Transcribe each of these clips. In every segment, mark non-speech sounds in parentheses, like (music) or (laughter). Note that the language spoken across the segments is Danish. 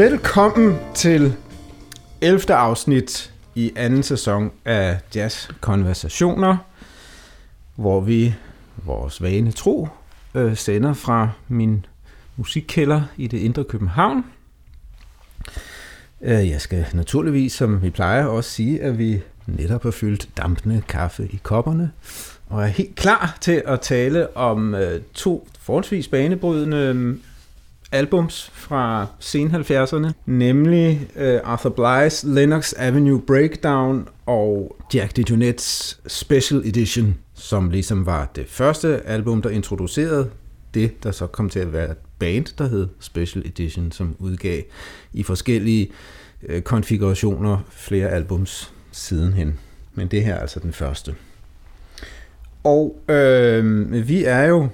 Velkommen til 11. afsnit i anden sæson af Jazz Konversationer, hvor vi, vores vane tro, øh, sender fra min musikkælder i det indre København. Øh, jeg skal naturligvis, som vi plejer, også sige, at vi netop har fyldt dampende kaffe i kopperne, og er helt klar til at tale om øh, to forholdsvis banebrydende albums fra sen 70'erne, nemlig uh, Arthur Bly's Lennox Avenue Breakdown og Jack DeJohnette's Special Edition, som ligesom var det første album, der introducerede det, der så kom til at være et band, der hed Special Edition, som udgav i forskellige uh, konfigurationer flere albums sidenhen. Men det her er altså den første. Og øh, vi er jo,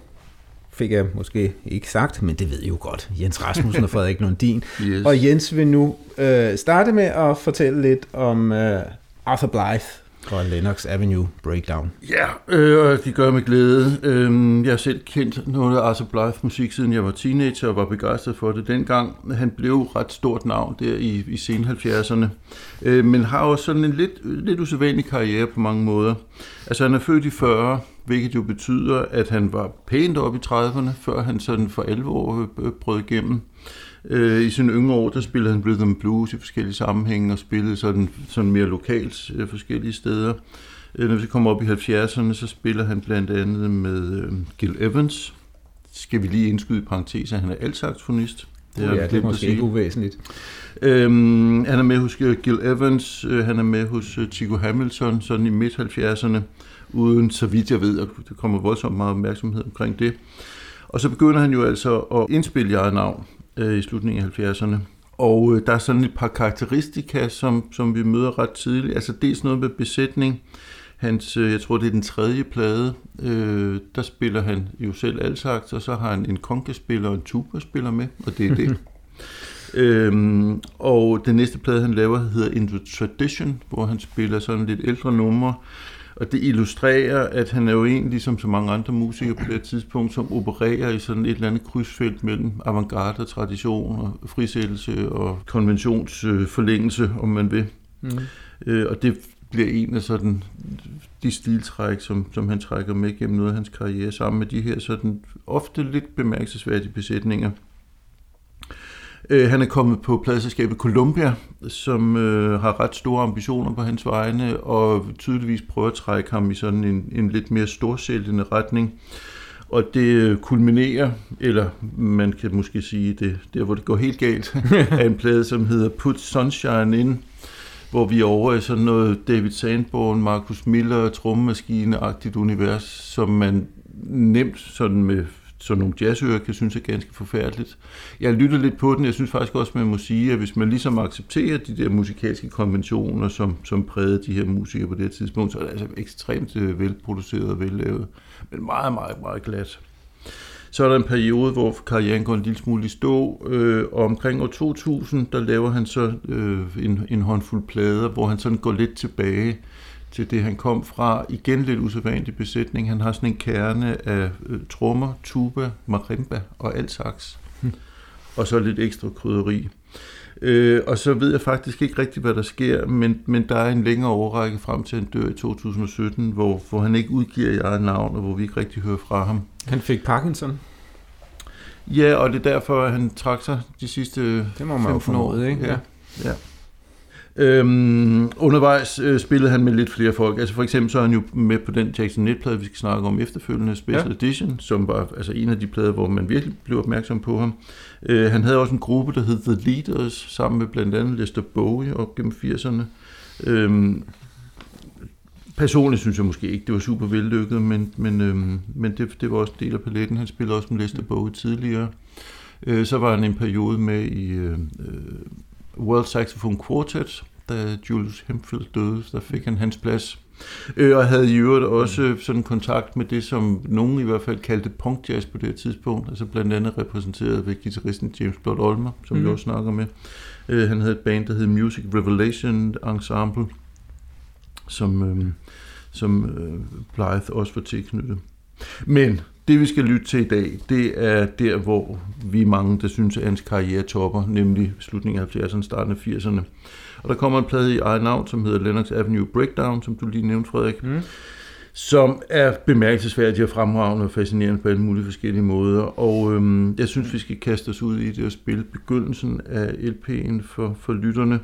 fik jeg måske ikke sagt, men det ved I jo godt, Jens Rasmussen og Frederik Lundin. (laughs) Yes. Og Jens vil nu øh, starte med at fortælle lidt om øh, Arthur Blythe og Lennox Avenue Breakdown. Ja, øh, og det gør med glæde. Øh, jeg har selv kendt noget af Arthur Blythe musik, siden jeg var teenager, og var begejstret for det dengang. Han blev ret stort navn der i, i sen 70'erne, øh, men har også sådan en lidt, lidt usædvanlig karriere på mange måder. Altså han er født i 40, hvilket jo betyder, at han var pænt op i 30'erne, før han sådan for 11 år øh, brød igennem. Øh, I sine yngre år, der spillede han rhythm blues i forskellige sammenhænge, og spillede sådan, sådan mere lokalt øh, forskellige steder. Øh, når vi kommer op i 70'erne, så spiller han blandt andet med øh, Gil Evans. Skal vi lige indskyde i parentes, at han er altsaxofonist. Det er, ja, det er måske ikke uvæsentligt. Øhm, han er med hos Gil Evans, øh, han er med hos uh, Chico Hamilton, sådan i midt-70'erne, uden, så vidt jeg ved, at der kommer voldsomt meget opmærksomhed omkring det. Og så begynder han jo altså at indspille eget navn øh, i slutningen af 70'erne. Og øh, der er sådan et par karakteristika, som, som vi møder ret tidligt. Altså dels noget med besætning. Hans, øh, jeg tror det er den tredje plade, øh, der spiller han jo selv altsagt, og så har han en konkaspiller og en tuba-spiller med, og det er det. (laughs) øhm, og den næste plade, han laver, hedder In the Tradition, hvor han spiller sådan lidt ældre numre, og det illustrerer, at han er jo en, ligesom så mange andre musikere på det tidspunkt, som opererer i sådan et eller andet krydsfelt mellem avantgarde og tradition og frisættelse og konventionsforlængelse, om man vil. Mm. Øh, og det bliver en af sådan de stiltræk, som, som han trækker med gennem noget af hans karriere, sammen med de her sådan ofte lidt bemærkelsesværdige besætninger. Øh, han er kommet på pladselskabet Columbia, som øh, har ret store ambitioner på hans vegne, og tydeligvis prøver at trække ham i sådan en, en lidt mere storsælgende retning. Og det kulminerer, eller man kan måske sige det, der hvor det går helt galt, (laughs) af en plade, som hedder Put Sunshine In, hvor vi er over i sådan noget David Sandborn, Markus Miller, trommemaskine-agtigt univers, som man nemt sådan med sådan nogle jazzører kan synes er ganske forfærdeligt. Jeg lytter lidt på den. Jeg synes faktisk også, man må sige, at hvis man ligesom accepterer de der musikalske konventioner, som, som prægede de her musikere på det her tidspunkt, så er det altså ekstremt øh, velproduceret og vellavet, men meget, meget, meget glat. Så er der en periode, hvor karrieren går en lille smule i stå, øh, og omkring år 2000, der laver han så øh, en, en håndfuld plader, hvor han sådan går lidt tilbage til det, han kom fra. Igen lidt usædvanlig besætning. Han har sådan en kerne af øh, trommer, tuba, marimba og altsaks. Hmm. Og så lidt ekstra krydderi. Øh, og så ved jeg faktisk ikke rigtigt, hvad der sker, men, men der er en længere overrække frem til han dør i 2017, hvor, hvor han ikke udgiver i eget navn, og hvor vi ikke rigtig hører fra ham. Han fik Parkinson? Ja, og det er derfor, at han trak sig de sidste det må man 15 jo år. Ikke? Ja. ja. Øhm, undervejs øh, spillede han med lidt flere folk. Altså for eksempel så er han jo med på den Jackson Net-plade, vi skal snakke om efterfølgende, Special ja. Edition, som var altså en af de plader, hvor man virkelig blev opmærksom på ham. Øh, han havde også en gruppe, der hed The Leaders, sammen med blandt andet Lester Bowie op gennem 80'erne. Øhm, personligt synes jeg måske ikke, det var super vellykket, men, men, øhm, men det, det var også en del af paletten. Han spillede også med Lester Bowie tidligere. Øh, så var han en periode med i... Øh, øh World Saxophone Quartet, da Julius Hemphill døde, der fik han hans plads. Øh, og havde i øvrigt også sådan kontakt med det, som nogen i hvert fald kaldte punk jazz på det her tidspunkt, altså blandt andet repræsenteret ved guitaristen James Blood Olmer, som mm. vi også snakker med. Øh, han havde et band, der hed Music Revelation Ensemble, som, øh, som øh, Blythe også var tilknyttet. Men Det vi skal lytte til i dag, det er der, hvor vi mange, der synes, at hans karriere topper, nemlig slutningen af 70'erne, starten af 80'erne. Og der kommer en plade i eget navn, som hedder Lennox Avenue Breakdown, som du lige nævnte, Frederik. Mm som er bemærkelsesværdig og fremragende og fascinerende på alle mulige forskellige måder. Og øhm, jeg synes, vi skal kaste os ud i det og spille begyndelsen af LP'en for, for lytterne.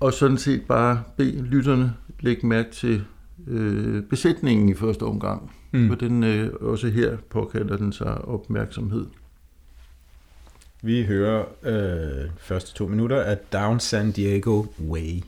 Og sådan set bare bede lytterne lægge mærke til øh, besætningen i første omgang. Mm. For den øh, også her påkalder den sig opmærksomhed. Vi hører øh, første to minutter af Down San Diego Way.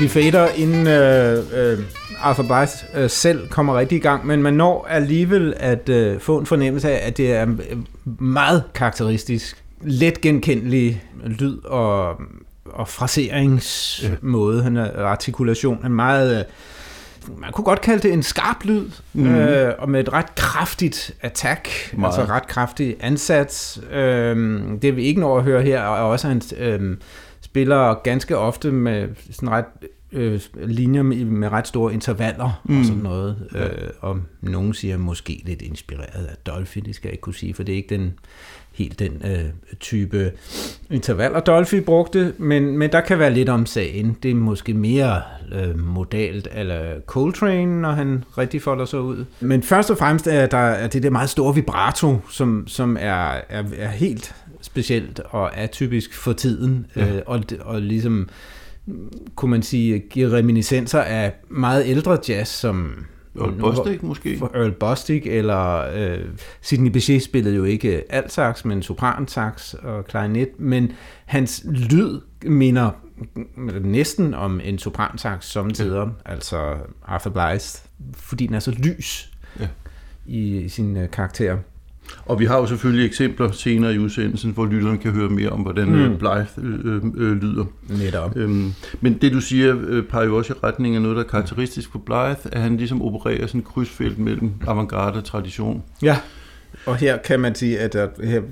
Vi fader, inden øh, øh, Arthur Blythe øh, selv kommer rigtig i gang, men man når alligevel at øh, få en fornemmelse af, at det er øh, meget karakteristisk, let genkendelig lyd og, og fraseringsmåde, han artikulation, er meget... Øh, man kunne godt kalde det en skarp lyd, mm. øh, og med et ret kraftigt attack, Meget. altså ret kraftig ansats. Øh, det vi ikke når at høre her, er også hans øh, spiller ganske ofte med sådan ret øh, linjer med, med ret store intervaller mm. og sådan noget. Ja. Øh, og nogen siger måske lidt inspireret af Dolphy, det skal jeg ikke kunne sige, for det er ikke den helt den øh, type intervaller, Dolphy brugte, men, men der kan være lidt om sagen. Det er måske mere øh, modalt eller Coltrane, når han rigtig folder sig ud. Men først og fremmest er der er det der meget store vibrato, som, som er, er, er helt specielt og atypisk for tiden, ja. øh, og, og ligesom kunne man sige, giver reminiscenser af meget ældre jazz, som Earl Bostic måske? For Earl Bostic, eller øh, Sidney Bechet spillede jo ikke altsax, men sopransax og klarinet, men hans lyd minder næsten om en sopransax samtidig, ja. altså Arthur Blythe, fordi den er så lys ja. i, i sin øh, karakter. Og vi har jo selvfølgelig eksempler senere i udsendelsen, hvor lytterne kan høre mere om, hvordan mm. Øh, Blythe øh, øh, lyder. Netop. Øhm, men det du siger, øh, peger jo også i retning af noget, der er karakteristisk for Blythe, at han ligesom opererer sådan et krydsfelt mellem avantgarde og tradition. Ja, og her kan man sige, at der, her,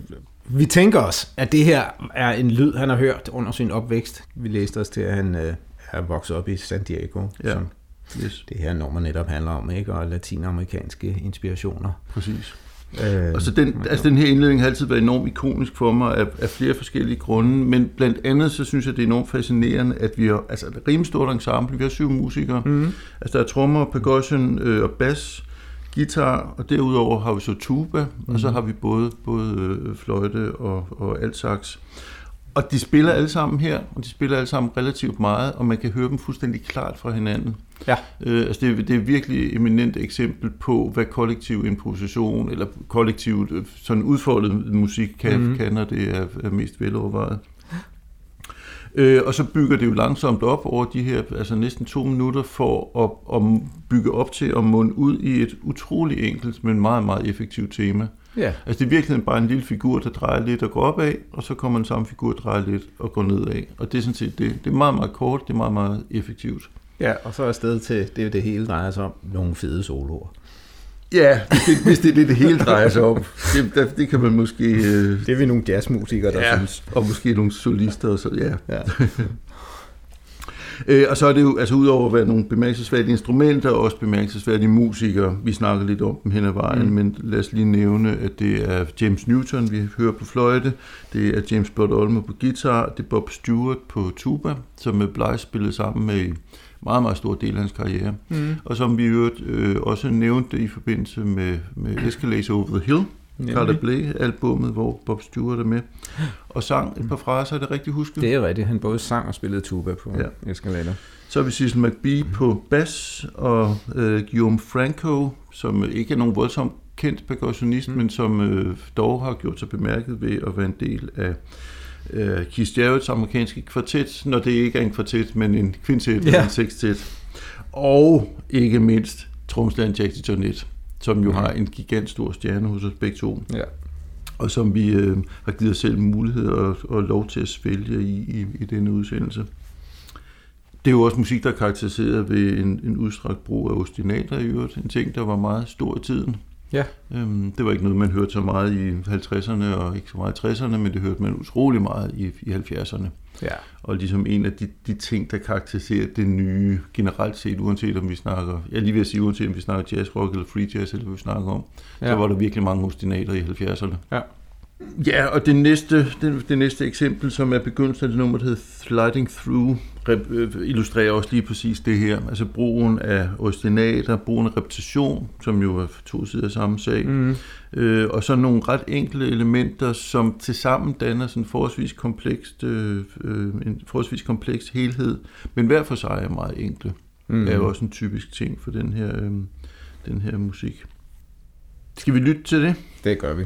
vi tænker os, at det her er en lyd, han har hørt under sin opvækst. Vi læste os til, at han øh, er vokset op i San Diego, ja. som yes. det her nummer netop handler om, ikke? og latinamerikanske inspirationer. Præcis. Øh, og så den, altså den her indledning har altid været enormt ikonisk for mig af, af flere forskellige grunde, men blandt andet så synes jeg, det er enormt fascinerende, at vi har altså et rimelig stort ensemble, vi har syv musikere, mm. altså der er trommer, percussion øh, og bass, guitar, og derudover har vi så tuba, mm. og så mhm. har vi både, både øh, fløjte og, og alt sax. Og de spiller alle sammen her, og de spiller alle sammen relativt meget, og man kan høre dem fuldstændig klart fra hinanden. Ja. Øh, altså det, er, det er virkelig et eminent eksempel på, hvad kollektiv improvisation, eller kollektivt øh, sådan udfoldet musik kan, mm. kan når det er, er mest velovervejet. Øh, og så bygger det jo langsomt op over de her, altså næsten to minutter, for at, at bygge op til at munde ud i et utrolig enkelt, men meget, meget effektivt tema. Ja. Altså det er virkelig bare en lille figur, der drejer lidt og går opad, og så kommer en samme figur, der drejer lidt og går nedad. Og det er sådan set det. Det er meget, meget kort, det er meget, meget effektivt. Ja, og så er stedet til, det er det hele drejer sig om, nogle fede soloer. Ja, hvis det, hvis det er det, det hele drejer sig om. Det, det, det kan man måske... Øh, Det er vi nogle jazzmusikere, der ja, synes. og måske nogle solister og så, ja. Ja. Øh, og så er det jo, altså udover at være nogle bemærkelsesværdige instrumenter, også bemærkelsesværdige musikere. Vi snakker lidt om dem hen ad vejen, mm. men lad os lige nævne, at det er James Newton, vi hører på fløjte, det er James Olmer på guitar, det er Bob Stewart på tuba, som med Bly spillede sammen med i meget, meget stor del af hans karriere. Mm. Og som vi øvrigt øh, også nævnte i forbindelse med, med Escalades Over the Hill, Carter Bley-albummet, hvor Bob Stewart er med, og sang et par fraser, er det rigtigt husket? Det er rigtigt. Han både sang og spillede tuba på Ja. Escalator. Så har vi Cecil McBee på bass, og øh, Guillaume Franco, som ikke er nogen voldsomt kendt percussionist, mm. men som øh, dog har gjort sig bemærket ved at være en del af øh, Keith Jarrett's amerikanske kvartet, når det ikke er en kvartet, men en kvintet eller Ja. en sextet. Og ikke mindst tromslæren Jackie Jonet, som jo Mhm. har en gigantstor stjerne hos os begge to, Ja. og som vi øh, har givet os selv mulighed og, og lov til at svælge i, i, i denne udsendelse. Det er jo også musik, der er karakteriseret ved en, en udstrakt brug af ostinater i øvrigt. En ting, der var meget stor i tiden. Ja. Øhm, det var ikke noget, man hørte så meget i 50'erne og ikke så meget i 60'erne, men det hørte man utrolig meget i, i 70'erne. Ja. Og ligesom en af de, de ting, der karakteriserer det nye generelt set, uanset om vi snakker, jeg lige vil sige, uanset om vi snakker jazz rock eller free jazz, eller hvad vi snakker om, ja. så var der virkelig mange ostinater i 70'erne. Ja. Ja, og det næste, det, det næste eksempel, som er begyndelsen af det nummer, der hedder Sliding Through, øh, illustrerer også lige præcis det her. Altså brugen af ostinater, brugen af repetition, som jo er to sider af samme sag, Mm. øh, og så nogle ret enkle elementer, som tilsammen danner sådan en forholdsvis komplekst, øh, øh, en forholdsvis kompleks helhed, men hver for sig er meget enkle. Mm. Er jo også en typisk ting for den her, øh, den her musik. Skal vi lytte til det? Det gør vi.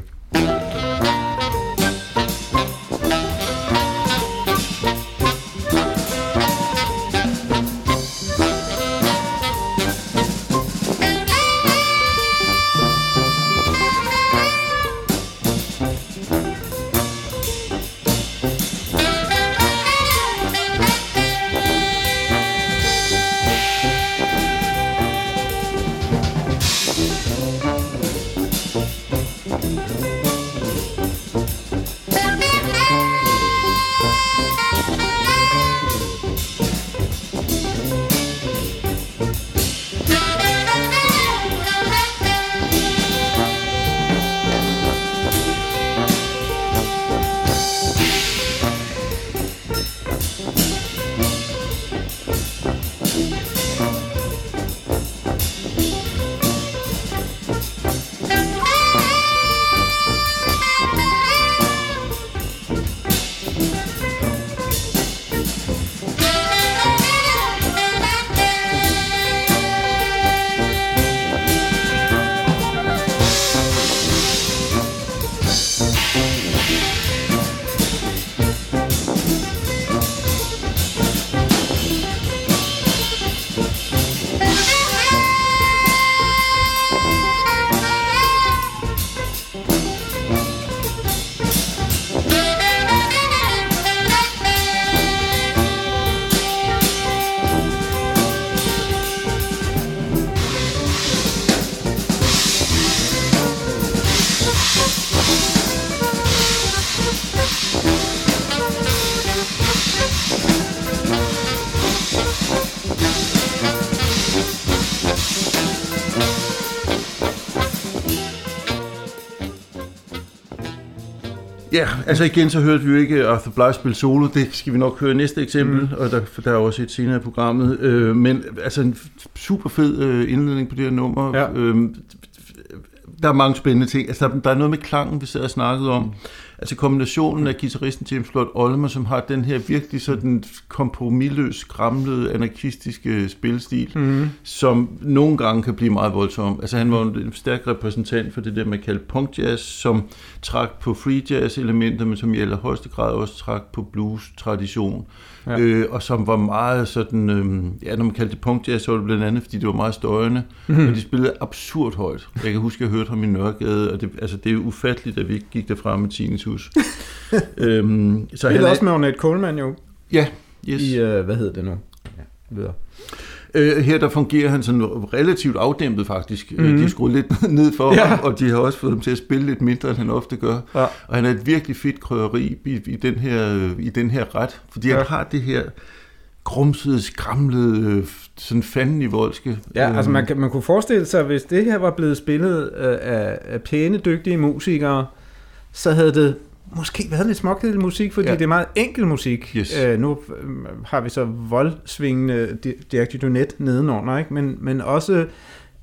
Ja, altså igen, så hørte vi jo ikke Arthur Blythe spille solo. Det skal vi nok høre næste eksempel, mm. og der, der er også et senere i programmet. Øh, men altså en super fed øh, indledning på det her nummer. Ja. Øh, der er mange spændende ting. Altså, der, der er noget med klangen, vi sad og snakkede om. Altså kombinationen af guitaristen James Lord Olmer, som har den her virkelig sådan kompromilløs, skramlede, anarkistiske spilstil, mm. som nogle gange kan blive meget voldsom. Altså han var en stærk repræsentant for det der, man kalder punk jazz, som trak på free jazz elementer, men som i allerhøjeste grad også trak på blues tradition ja. øh, og som var meget sådan, øh, ja, når man kaldte det punk jazz, så var det blandt andet, fordi det var meget støjende, mm-hmm. men de spillede absurd højt. Jeg kan huske, at jeg hørte ham i Nørregade, og det, altså, det er ufatteligt, at vi ikke gik derfra med tinnitus. (laughs) øhm, så det er også med Ornette Coleman jo. Ja, yes. I, øh, hvad hedder det nu? Ja, videre. Øh, her der fungerer han sådan relativt afdæmpet faktisk. Mm. De har skruet lidt (laughs) ned for ja. ham, og de har også fået ham til at spille lidt mindre, end han ofte gør. Ja. Og han er et virkelig fedt krydderi i, i, den her, i den her ret, fordi ja. han har det her grumsede, skramlede, sådan fanden i voldske. Ja, altså man, man kunne forestille sig, hvis det her var blevet spillet af, af pæne, dygtige musikere, så havde det måske været lidt småkedelig musik, fordi ja. det er meget enkel musik. Yes. Uh, nu øh, har vi så voldsvingende Dirk Dunet nedenunder, ikke? Men, men også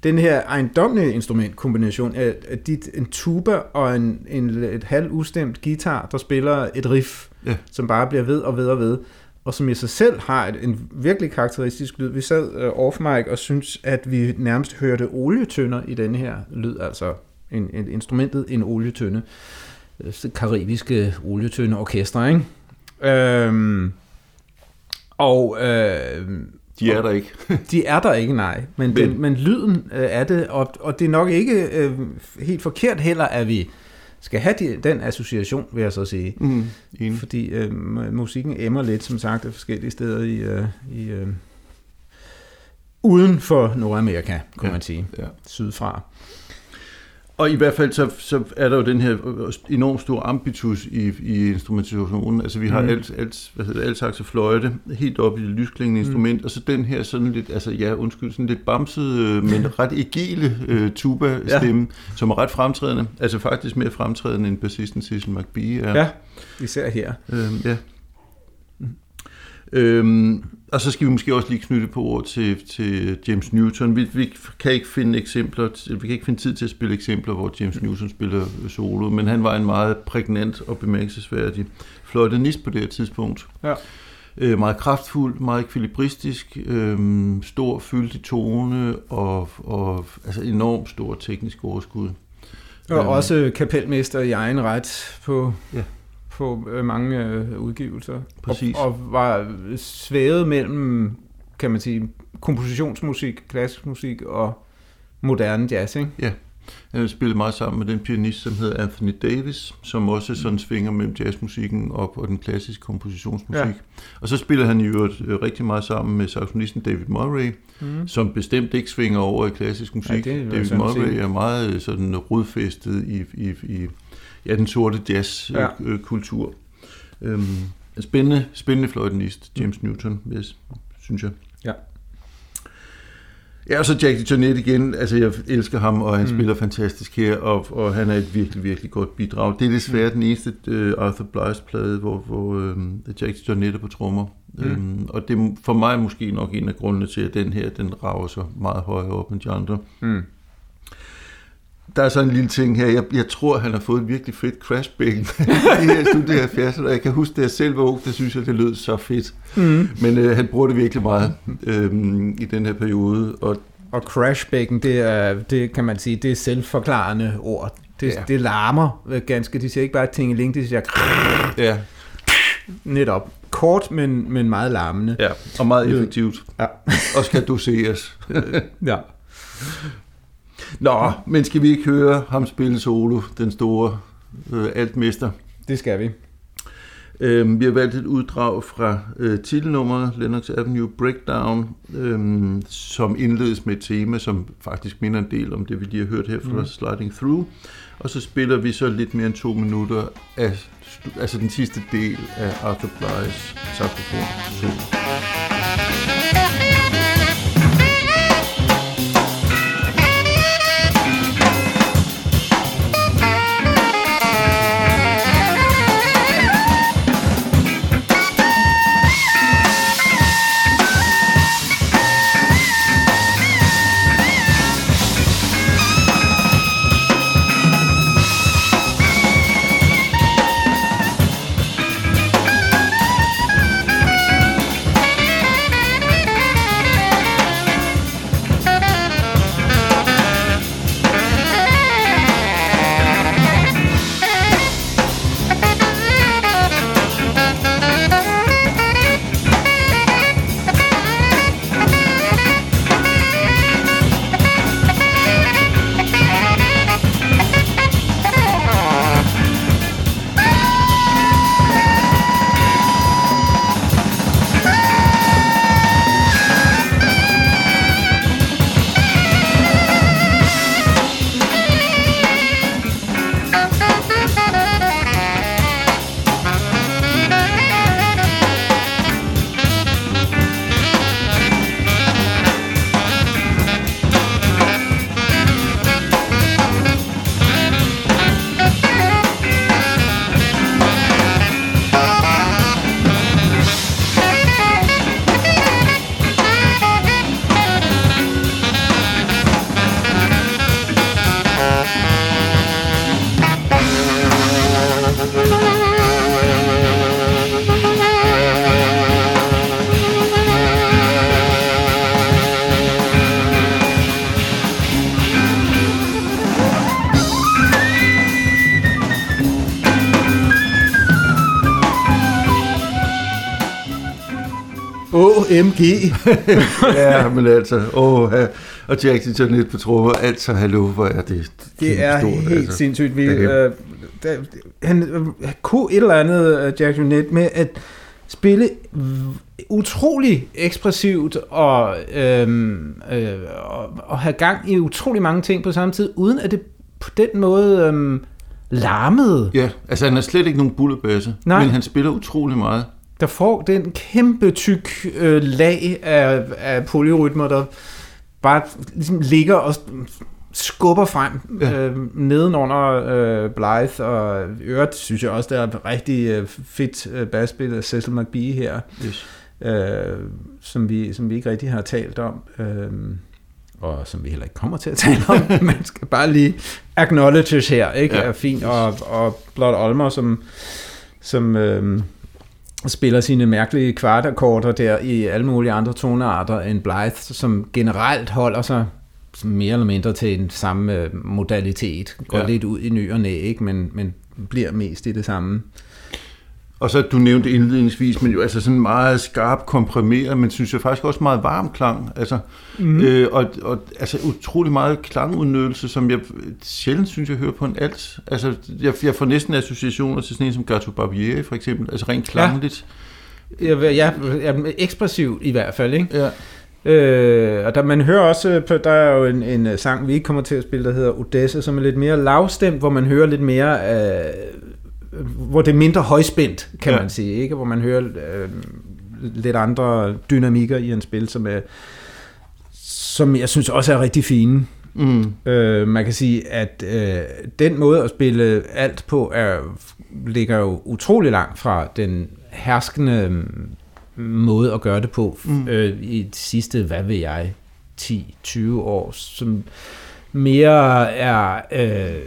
den her ejendomlige instrumentkombination af, af dit, en tuba og en, en, et halv ustemt guitar, der spiller et riff, ja. som bare bliver ved og ved og ved, og som i sig selv har et, en virkelig karakteristisk lyd. Vi sad uh, off mic og synes at vi nærmest hørte olietønder i den her lyd, altså en, en, instrumentet en olietønde karibiske olietønde orkestre, ikke? Øhm, og øh, de er der ikke. (laughs) de er der ikke, nej. Men, men, den, men lyden øh, er det, og, og det er nok ikke øh, helt forkert heller, at vi skal have de, den association, vil jeg så sige. Mm, Fordi øh, musikken emmer lidt, som sagt, af forskellige steder i, øh, i øh, uden for Nordamerika, kunne ja, man sige, ja. sydfra. Og i hvert fald så, så er der jo den her enormt store ambitus i, i instrumentationen. Altså vi har mm. alt, alt, hvad hedder alt sagt fløjte, helt op i det lysklingende mm. instrument, og så den her sådan lidt, altså ja, undskyld, sådan lidt bamsede, men (laughs) ret egile uh, tuba-stemme, ja. som er ret fremtrædende. Altså faktisk mere fremtrædende end bassisten Cecil McBee er. Ja, især her. Øhm, ja. Øhm, og så skal vi måske også lige knytte på ord til, til James Newton. Vi, vi kan ikke finde eksempler, vi kan ikke finde tid til at spille eksempler, hvor James Newton spiller solo, men han var en meget prægnant og bemærkelsesværdig fløjtenist på det her tidspunkt. Ja. Øh, meget kraftfuld, meget ekvilibristisk, øh, stor fyldig tone og, og altså enormt stor teknisk overskud. Og øhm. også kapelmester i egen ret på ja på øh, mange øh, udgivelser. Præcis. Og, og var svævet mellem, kan man sige, kompositionsmusik, klassisk musik og moderne jazz, ikke? Ja. Han har spillet meget sammen med den pianist, som hedder Anthony Davis, som også sådan svinger mellem jazzmusikken op og den klassiske kompositionsmusik. Ja. Og så spiller han jo øh, rigtig meget sammen med saxonisten David Murray, mm. som bestemt ikke svinger over i klassisk musik. Ja, David Murray er meget sådan rodfæstet i, i, i ja, den sorte jazzkultur. Ja. Øhm, spændende, spændende fløjtenist, James mm. Newton, yes, synes jeg. Ja. Ja, og så Jackie Jonet igen, altså jeg elsker ham, og han mm. spiller fantastisk her, og, og han er et virkelig, virkelig godt bidrag. Det er desværre mm. den eneste uh, Arthur Blythe plade, hvor, hvor uh, Jackie Jonet er på trommer. Mm. Um, og det er for mig måske nok en af grundene til, at den her, den rager så meget højere op end de andre. Mm der er sådan en lille ting her. Jeg, jeg tror, han har fået et virkelig fedt crashbækken (laughs) i her studie 70. Og jeg kan huske, da jeg selv var ung, det synes jeg, det lød så fedt. Mm. Men øh, han bruger det virkelig meget øh, i den her periode. Og, og crashbækken, det er, det kan man sige, det er selvforklarende ord. Det, ja. det larmer ganske. De siger ikke bare tingeling, de siger ja. netop. Kort, men, men meget larmende. Ja, og meget effektivt. Ja. og skal doseres. (laughs) ja. Nå, men skal vi ikke høre ham spille solo, den store øh, altmester? Det skal vi. Øhm, vi har valgt et uddrag fra øh, titelnummeret Lennox Avenue Breakdown, øhm, som indledes med et tema, som faktisk minder en del om det, vi lige har hørt her fra mm. Sliding Through. Og så spiller vi så lidt mere end to minutter af altså den sidste del af Arthur Bly's saxofon solo. OMG. (laughs) ja, men altså, åh, og Jack Net på trommer, altså, hallo, hvor er det Det er stort, helt altså. sindssygt. Vi, øh, der, han øh, kunne et eller andet, uh, Jack Net, med at spille utrolig ekspressivt og, øhm, øh, og, og have gang i utrolig mange ting på samme tid, uden at det på den måde øhm, larmede. Ja, altså han er slet ikke nogen bullebasse, men han spiller utrolig meget. Der får den kæmpe tyk øh, lag af, af polyrytmer, der bare ligesom ligger og skubber frem ja. øh, nedenunder øh, Blythe, og øvrigt synes jeg også, der er rigtig øh, fedt øh, basspil af Cecil McBee her, yes. øh, som, vi, som vi ikke rigtig har talt om, øh, og som vi heller ikke kommer til at (laughs) tale om. Man skal bare lige acknowledges her, ikke? Ja. Er fint, og, og Blot Olmer, som, som øh, spiller sine mærkelige kvartakkorder der i alle mulige andre tonearter end Blythe, som generelt holder sig mere eller mindre til en samme øh, modalitet. Går ja. lidt ud i ny og næ, ikke? Men, men bliver mest i det samme. Og så, du nævnte indledningsvis, men jo altså sådan meget skarp komprimeret, men synes jeg faktisk også meget varm klang. Altså, mm. øh, og, og altså utrolig meget klangudnyttelse, som jeg sjældent synes, jeg hører på en alt. Altså, jeg, jeg får næsten associationer til sådan en som Gato Barbier, for eksempel. Altså rent klangligt. Ja, ja, ja ekspressiv i hvert fald, ikke? Ja. Øh, og der, man hører også, på, der er jo en, en sang, vi ikke kommer til at spille, der hedder Odessa, som er lidt mere lavstemt, hvor man hører lidt mere, øh, hvor det er mindre højspændt, kan ja. man sige, ikke? Hvor man hører øh, lidt andre dynamikker i en spil, som er, som jeg synes også er rigtig fine. Mm. Øh, man kan sige, at øh, den måde at spille alt på er, ligger jo utrolig langt fra den herskende måde at gøre det på mm. øh, i de sidste, hvad ved jeg, 10-20 år, som mere er øh,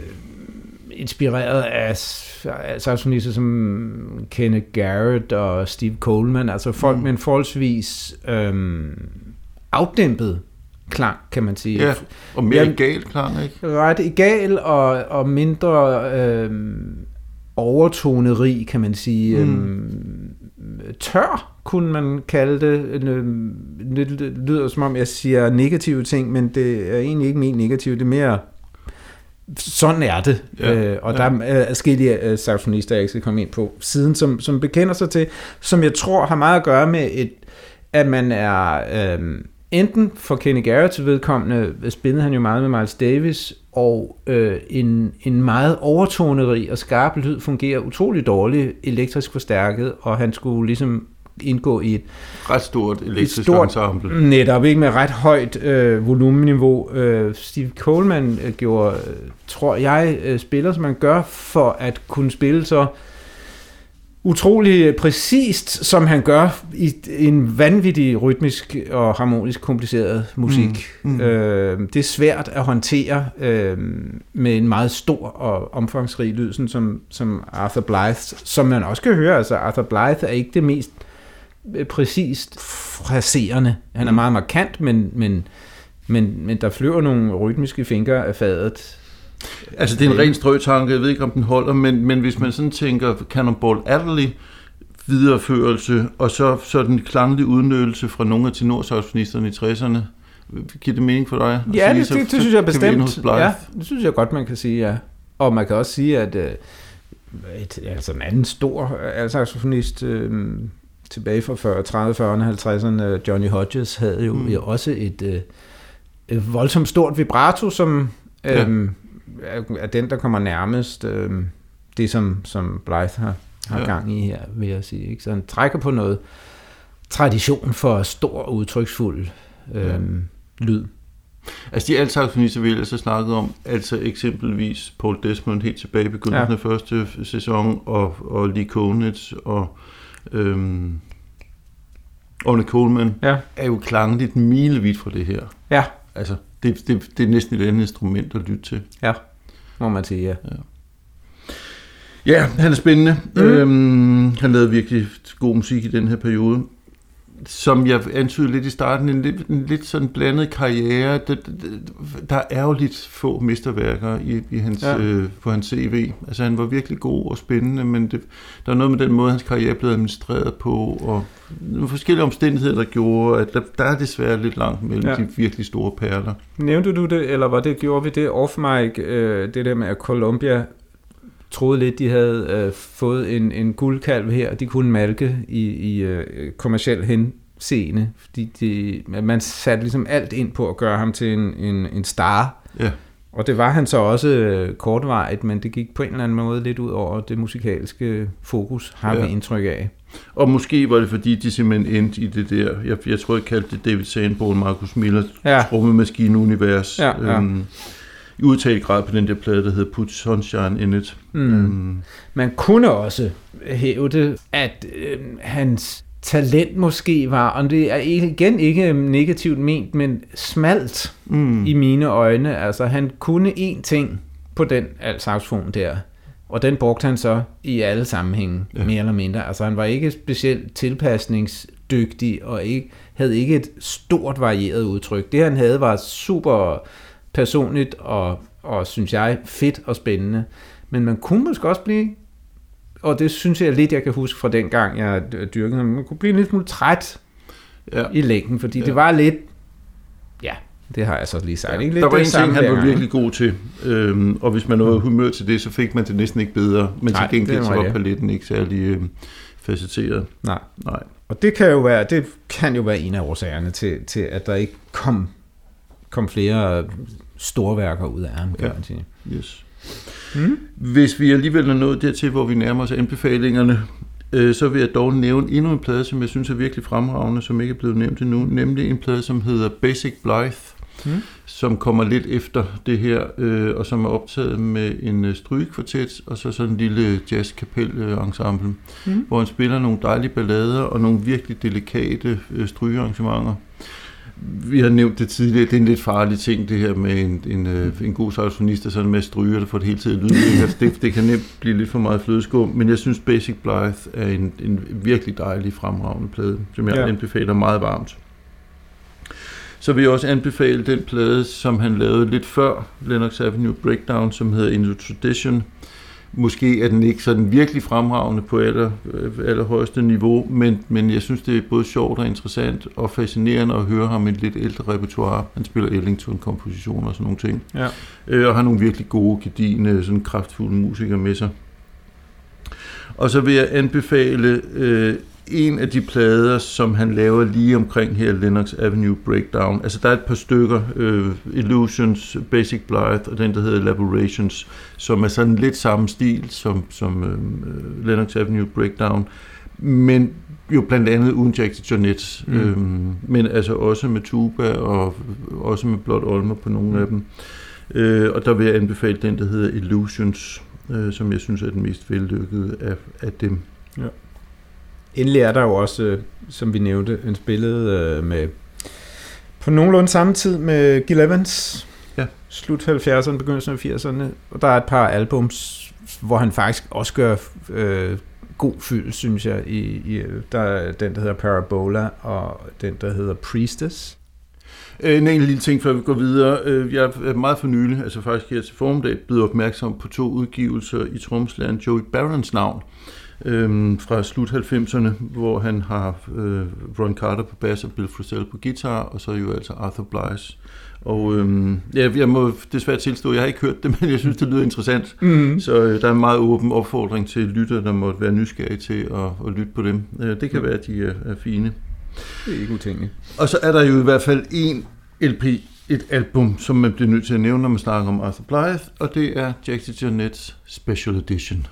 inspireret af saxofonister som Kenneth Garrett og Steve Coleman, altså folk mm. med en forholdsvis øh, afdæmpet klang, kan man sige. Ja, og mere ja, egal klang, ikke? Ret egal og, og mindre øh, overtoneri, kan man sige. Mm. Øh, tør kunne man kalde det. Det lyder som om, jeg siger negative ting, men det er egentlig ikke min negative. Det er mere, sådan er det. Ja, øh, og ja. der er forskellige øh, saxofonister, jeg ikke skal komme ind på siden, som, som bekender sig til, som jeg tror har meget at gøre med, et, at man er... Øh, enten for Kenny Garrett's vedkommende spillede han jo meget med Miles Davis, og øh, en, en meget overtoneri og skarp lyd fungerer utrolig dårligt elektrisk forstærket, og han skulle ligesom indgå i et ret stort elektrisk stort, ensemble. Netop, ikke med ret højt øh, volumeniveau. Øh, Steve Coleman øh, gjorde, tror jeg, øh, spiller, som man gør for at kunne spille så utrolig præcist, som han gør i en vanvittig rytmisk og harmonisk kompliceret musik. Mm, mm. Øh, det er svært at håndtere øh, med en meget stor og omfangsrig lyd, sådan som, som Arthur Blythe, som man også kan høre. Altså Arthur Blythe er ikke det mest præcist fraserende. Han er mm. meget markant, men, men, men, men der flyver nogle rytmiske fingre af fadet. Altså det er en ren strøtanke, jeg ved ikke om den holder, men, men hvis man sådan tænker Cannonball Adderley, videreførelse, og så, så den klanglige udnyttelse fra nogle af tenorsaxofonisterne i 60'erne, giver det mening for dig? Ja, sige, det, det, det synes jeg bestemt. Ja, det synes jeg godt, man kan sige, ja. Og man kan også sige, at øh, et, altså en anden stor saxofonist, øh, tilbage fra 40, 30, 40, 50'erne, Johnny Hodges havde jo mm. også et, øh, et voldsomt stort vibrato, som ja. øhm, er, den, der kommer nærmest øhm, det, som, som Blythe har, har ja. gang i her, vil jeg sige. Ikke? Så han trækker på noget tradition for stor udtryksfuld øhm, ja. lyd. Altså de altsaxofonister, vi så snakket om, altså eksempelvis Paul Desmond helt tilbage i begyndelsen ja. af første sæson, og, og Lee Konitz, og Øhm, Orne Coleman ja. er jo klangligt milevidt fra det her. Ja. Altså, det, det, det er næsten et andet instrument at lytte til. Ja, må man sige, ja. Ja, ja han er spændende. Mm. Øhm, han lavede virkelig god musik i den her periode. Som jeg antydede lidt i starten, en lidt, en lidt sådan blandet karriere. Der, der er jo lidt få mesterværker i, i hans, ja. øh, på hans CV. Altså han var virkelig god og spændende, men det, der er noget med den måde, hans karriere blev administreret på, og nogle forskellige omstændigheder, der gjorde, at der, der er desværre lidt langt mellem ja. de virkelig store perler. Nævnte du det, eller var det, gjorde vi det off mic, øh, det der med, at Columbia troede lidt, de havde øh, fået en, en guldkalv her, og de kunne malke i, i øh, kommersiel henseende, fordi de, man satte ligesom alt ind på at gøre ham til en, en, en star. Ja. Og det var han så også øh, kortvarigt, men det gik på en eller anden måde lidt ud over det musikalske fokus, har ja. vi indtryk af. Og måske var det fordi, de simpelthen endte i det der, jeg, jeg tror, jeg kaldte det David Sandborn, Markus Miller, ja. trommemaskine-univers. Ja, ja. Øhm, i udtalt grad på den der plade, der hedder Put Sunshine in It. Mm. Um. Man kunne også hæve det, at øh, hans talent måske var, og det er igen ikke negativt ment, men smalt mm. i mine øjne. Altså han kunne én ting på den saxofon der, og den brugte han så i alle sammenhænge, ja. mere eller mindre. Altså han var ikke specielt tilpasningsdygtig, og ikke, havde ikke et stort varieret udtryk. Det han havde var super personligt og, og synes jeg, fedt og spændende. Men man kunne måske også blive, og det synes jeg lidt, jeg kan huske fra den gang, jeg dyrkede man kunne blive lidt smule træt ja. i længden, fordi ja. det var lidt, ja, det har jeg så lige sagt. Ja, ikke? Lidt der var en ting, han var virkelig god til, øhm, og hvis man var humør til det, så fik man det næsten ikke bedre, men Nej, til gengæld så var paletten ikke særlig øh, facetteret. Nej. Nej. Og det kan jo være, det kan jo være en af årsagerne til, til at der ikke kom, kom flere storværker ud af ham, kan ja. man sige. Yes. Mm. Hvis vi alligevel er nået dertil, hvor vi nærmer os anbefalingerne, øh, så vil jeg dog nævne endnu en plade, som jeg synes er virkelig fremragende, som ikke er blevet nævnt endnu, nemlig en plade, som hedder Basic Blythe, mm. som kommer lidt efter det her, øh, og som er optaget med en øh, strygekvartet, og så sådan en lille jazzkapel-ensemble, mm. hvor han spiller nogle dejlige ballader og nogle virkelig delikate øh, strygearrangementer vi har nævnt det tidligere, det er en lidt farlig ting, det her med en, en, øh, en god saxofonist, der sådan med stryger, der får det hele tiden lyd. Altså, det, det kan nemt blive lidt for meget flødeskum, men jeg synes Basic Blythe er en, en virkelig dejlig, fremragende plade, som jeg ja. anbefaler meget varmt. Så vil jeg også anbefale den plade, som han lavede lidt før Lennox Avenue Breakdown, som hedder Into Tradition, Måske er den ikke sådan virkelig fremragende på aller, øh, allerhøjeste niveau, men, men jeg synes, det er både sjovt og interessant og fascinerende at høre ham i et lidt ældre repertoire. Han spiller Ellington-kompositioner og sådan nogle ting. Ja. Øh, og har nogle virkelig gode, gedigende, sådan kraftfulde musikere med sig. Og så vil jeg anbefale øh, en af de plader, som han laver lige omkring her, Lennox Avenue Breakdown. Altså der er et par stykker, uh, Illusions, Basic Blythe og den, der hedder Elaborations, som er sådan lidt samme stil som, som uh, Lennox Avenue Breakdown, men jo blandt andet uden Jack Jonette, mm. øhm, men altså også med tuba og også med blot olmer på nogle af dem. Øh, og der vil jeg anbefale den, der hedder Illusions, øh, som jeg synes er den mest vellykkede af, af dem. Ja. Endelig er der jo også, øh, som vi nævnte, en spillet øh, med på nogenlunde samme tid med Gil Evans. Ja. Slut 70'erne, begyndelsen af 80'erne. Og der er et par albums, hvor han faktisk også gør øh, god fyld, synes jeg. I, i, der er den, der hedder Parabola, og den, der hedder Priestess. En enkelt lille ting, før vi går videre. Øh, jeg er meget for nylig, altså faktisk her til formiddag, blevet opmærksom på to udgivelser i tromslæren Joey Barons navn øhm, fra slut 90'erne, hvor han har øh, Ron Carter på bass og Bill Frisell på guitar, og så jo altså Arthur Blythe. Og øhm, ja, jeg må desværre tilstå, jeg har ikke hørt det, (laughs) men jeg synes, det lyder interessant. Mm-hmm. Så øh, der er en meget åben opfordring til lytter, der måtte være nysgerrige til at, at lytte på dem. Øh, det kan mm. være, at de er, er fine. Det er ikke utænkeligt. Og så er der jo i hvert fald en LP, et album, som man bliver nødt til at nævne, når man snakker om Arthur Blythe, og det er Jackson Jonettes Special Edition.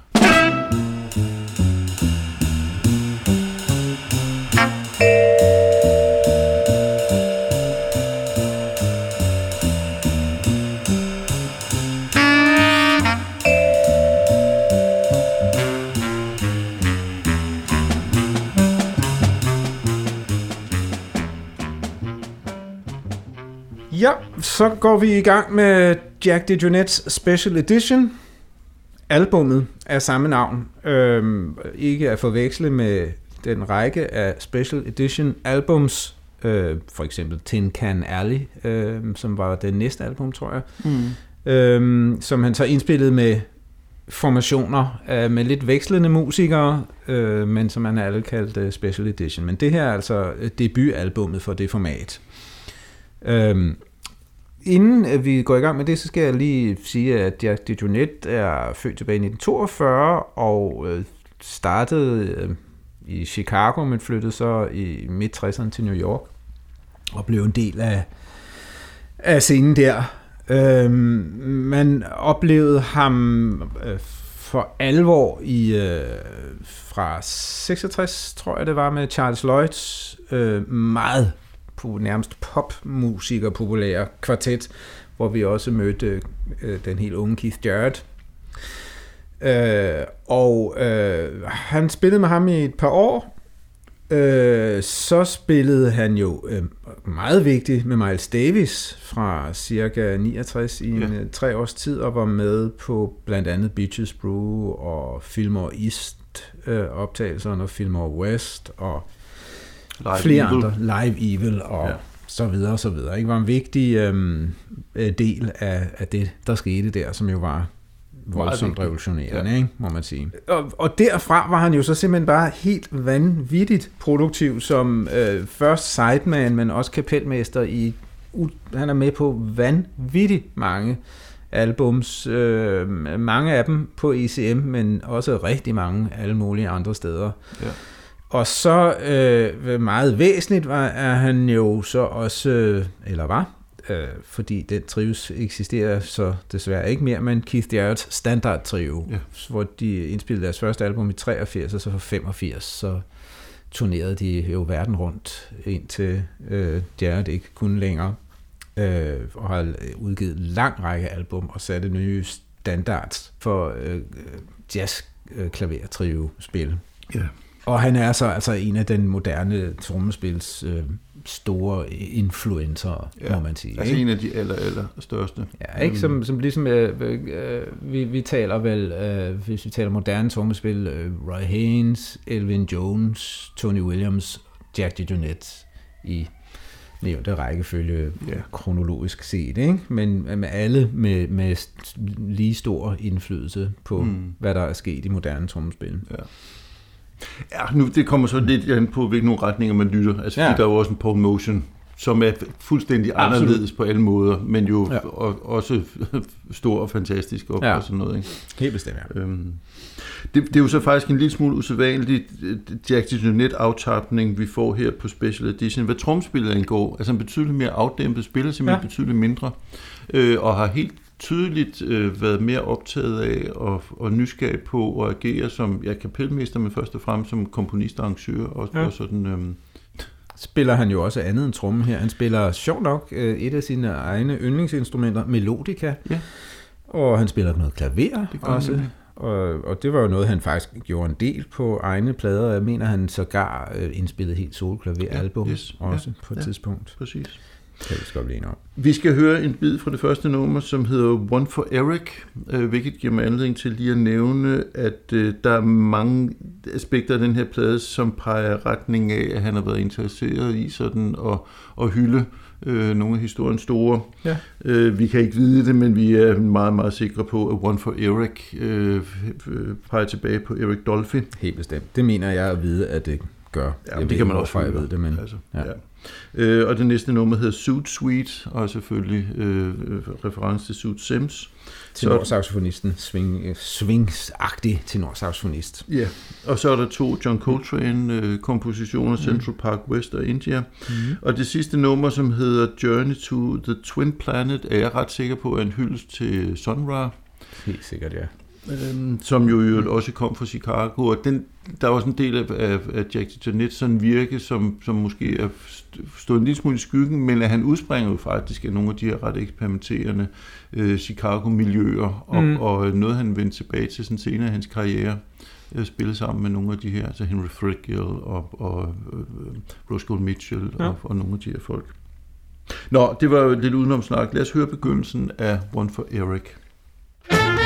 Så går vi i gang med Jack DeJohnette's Special Edition. Albummet er samme navn. Øhm, ikke at forveksle med den række af special edition albums, øh, for eksempel Tin Can Alley, øh, som var det næste album, tror jeg, mm. øh, som han så indspillede med formationer øh, med lidt vekslende musikere, øh, men som han alle kaldte øh, Special Edition. Men det her er altså debutalbummet for det format. Øh, inden øh, vi går i gang med det, så skal jeg lige sige, at Jack DeJohnette er født tilbage i 1942 og øh, startede øh, i Chicago, men flyttede så i midt-60'erne til New York og blev en del af, af scenen der. Øhm, man oplevede ham øh, for alvor i øh, fra 66, tror jeg det var, med Charles Lloyds øh, meget nærmest popmusiker populære kvartet, hvor vi også mødte øh, den helt unge Keith Jarrett. Øh, og øh, han spillede med ham i et par år, øh, så spillede han jo øh, meget vigtigt med Miles Davis fra cirka 69 i en ja. Øh, tre års tid, og var med på blandt andet Beaches Brew og Fillmore East øh, optagelserne og Fillmore West og Live flere Evil. andre, Live Evil og ja. så videre og så videre. Ikke? Var en vigtig øhm, øh, del af, af det, der skete der, som jo var voldsomt revolutionerende, ja. ikke, må man sige. Og, og derfra var han jo så simpelthen bare helt vanvittigt produktiv som øh, først sideman, men også kapelmester i, uh, han er med på vanvittigt mange albums, øh, mange af dem på ECM, men også rigtig mange alle mulige andre steder. Ja. Og så øh, meget væsentligt var, er han jo så også, øh, eller var, øh, fordi den trives eksisterer så desværre ikke mere, men Keith Jarrett's standard trio, ja. hvor de indspillede deres første album i 83, og så for 85, så turnerede de jo verden rundt, indtil øh, Jarrett ikke kunne længere, øh, og har udgivet en lang række album og satte nye standards for øh, jazz klaver trio spil. Ja. Og han er så altså en af den moderne trommespils øh, store influencer, ja, må man sige. Altså ikke? en af de aller, aller største. Ja, ikke? Som, som ligesom, øh, øh, vi, vi taler vel, øh, hvis vi taler moderne trommespil, øh, Roy Haynes, Elvin Jones, Tony Williams, Jack DeJohnette i nævnte rækkefølge ja. kronologisk set, ikke? men med alle med, med lige stor indflydelse på, mm. hvad der er sket i moderne trommespil. Ja. Ja, nu det kommer så lidt an på, hvilke retninger man lytter. Altså, ja. der er jo også en Paul Motion, som er fuldstændig Absolut. anderledes på alle måder, men jo ja. og, også (laughs) stor og fantastisk og, ja. og sådan noget. Ikke? Helt bestemt, ja. Øhm, det, det er jo så faktisk en lille smule usædvanlig Jack net aftapning vi får her på Special Edition. Hvad tromspillet angår, altså en betydeligt mere afdæmpet spiller, simpelthen ja. betydeligt mindre, øh, og har helt tydeligt øh, været mere optaget af og, og nysgerrig på at agere som ja, kapelmester, men først og fremmest som komponist og arrangør. Og, ja. og sådan, øh, spiller han jo også andet end tromme her. Han spiller sjovt nok øh, et af sine egne yndlingsinstrumenter, melodika. Ja. Og han spiller noget klaver det også. Og, og det var jo noget, han faktisk gjorde en del på egne plader. Jeg mener, han sågar øh, indspillede helt solo-klaveralbum ja, yes, også ja, på et ja, tidspunkt. Præcis. Det skal blive Vi skal høre en bid fra det første nummer, som hedder One for Eric, øh, hvilket giver mig anledning til lige at nævne, at øh, der er mange aspekter af den her plade, som peger retning af, at han har været interesseret i sådan at, at hylde øh, nogle af historiens store. Ja. Øh, vi kan ikke vide det, men vi er meget, meget sikre på, at One for Eric øh, peger tilbage på Eric Dolphy. Helt bestemt. Det mener jeg at vide, at det gør. Ja, det kan man også jeg ved det, men... Altså, ja. Ja. Øh, og det næste nummer hedder Suit Suite, og selvfølgelig øh, reference til Suit Sims. Tenorsaxofonisten, swing, svingsagtig tenorsaxofonist. Ja, og så er der to John Coltrane-kompositioner, mm. Central Park West og India. Mm. Og det sidste nummer, som hedder Journey to the Twin Planet, er jeg ret sikker på er en hyldest til Sun Ra. Helt sikkert, ja øhm, som jo, jo også kom fra Chicago, og den, der er også en del af, af, af Jack sådan virke, som, som måske er stået en lille smule i skyggen, men at han udspringer jo faktisk af nogle af de her ret eksperimenterende øh, Chicago-miljøer, og, mm. og noget han vendte tilbage til sådan senere i hans karriere, øh, spille sammen med nogle af de her, altså Henry Threadgill og, og øh, Roscoe Mitchell ja. og, og nogle af de her folk. Nå, det var jo lidt udenomsnak. Lad os høre begyndelsen af One for Eric. thank you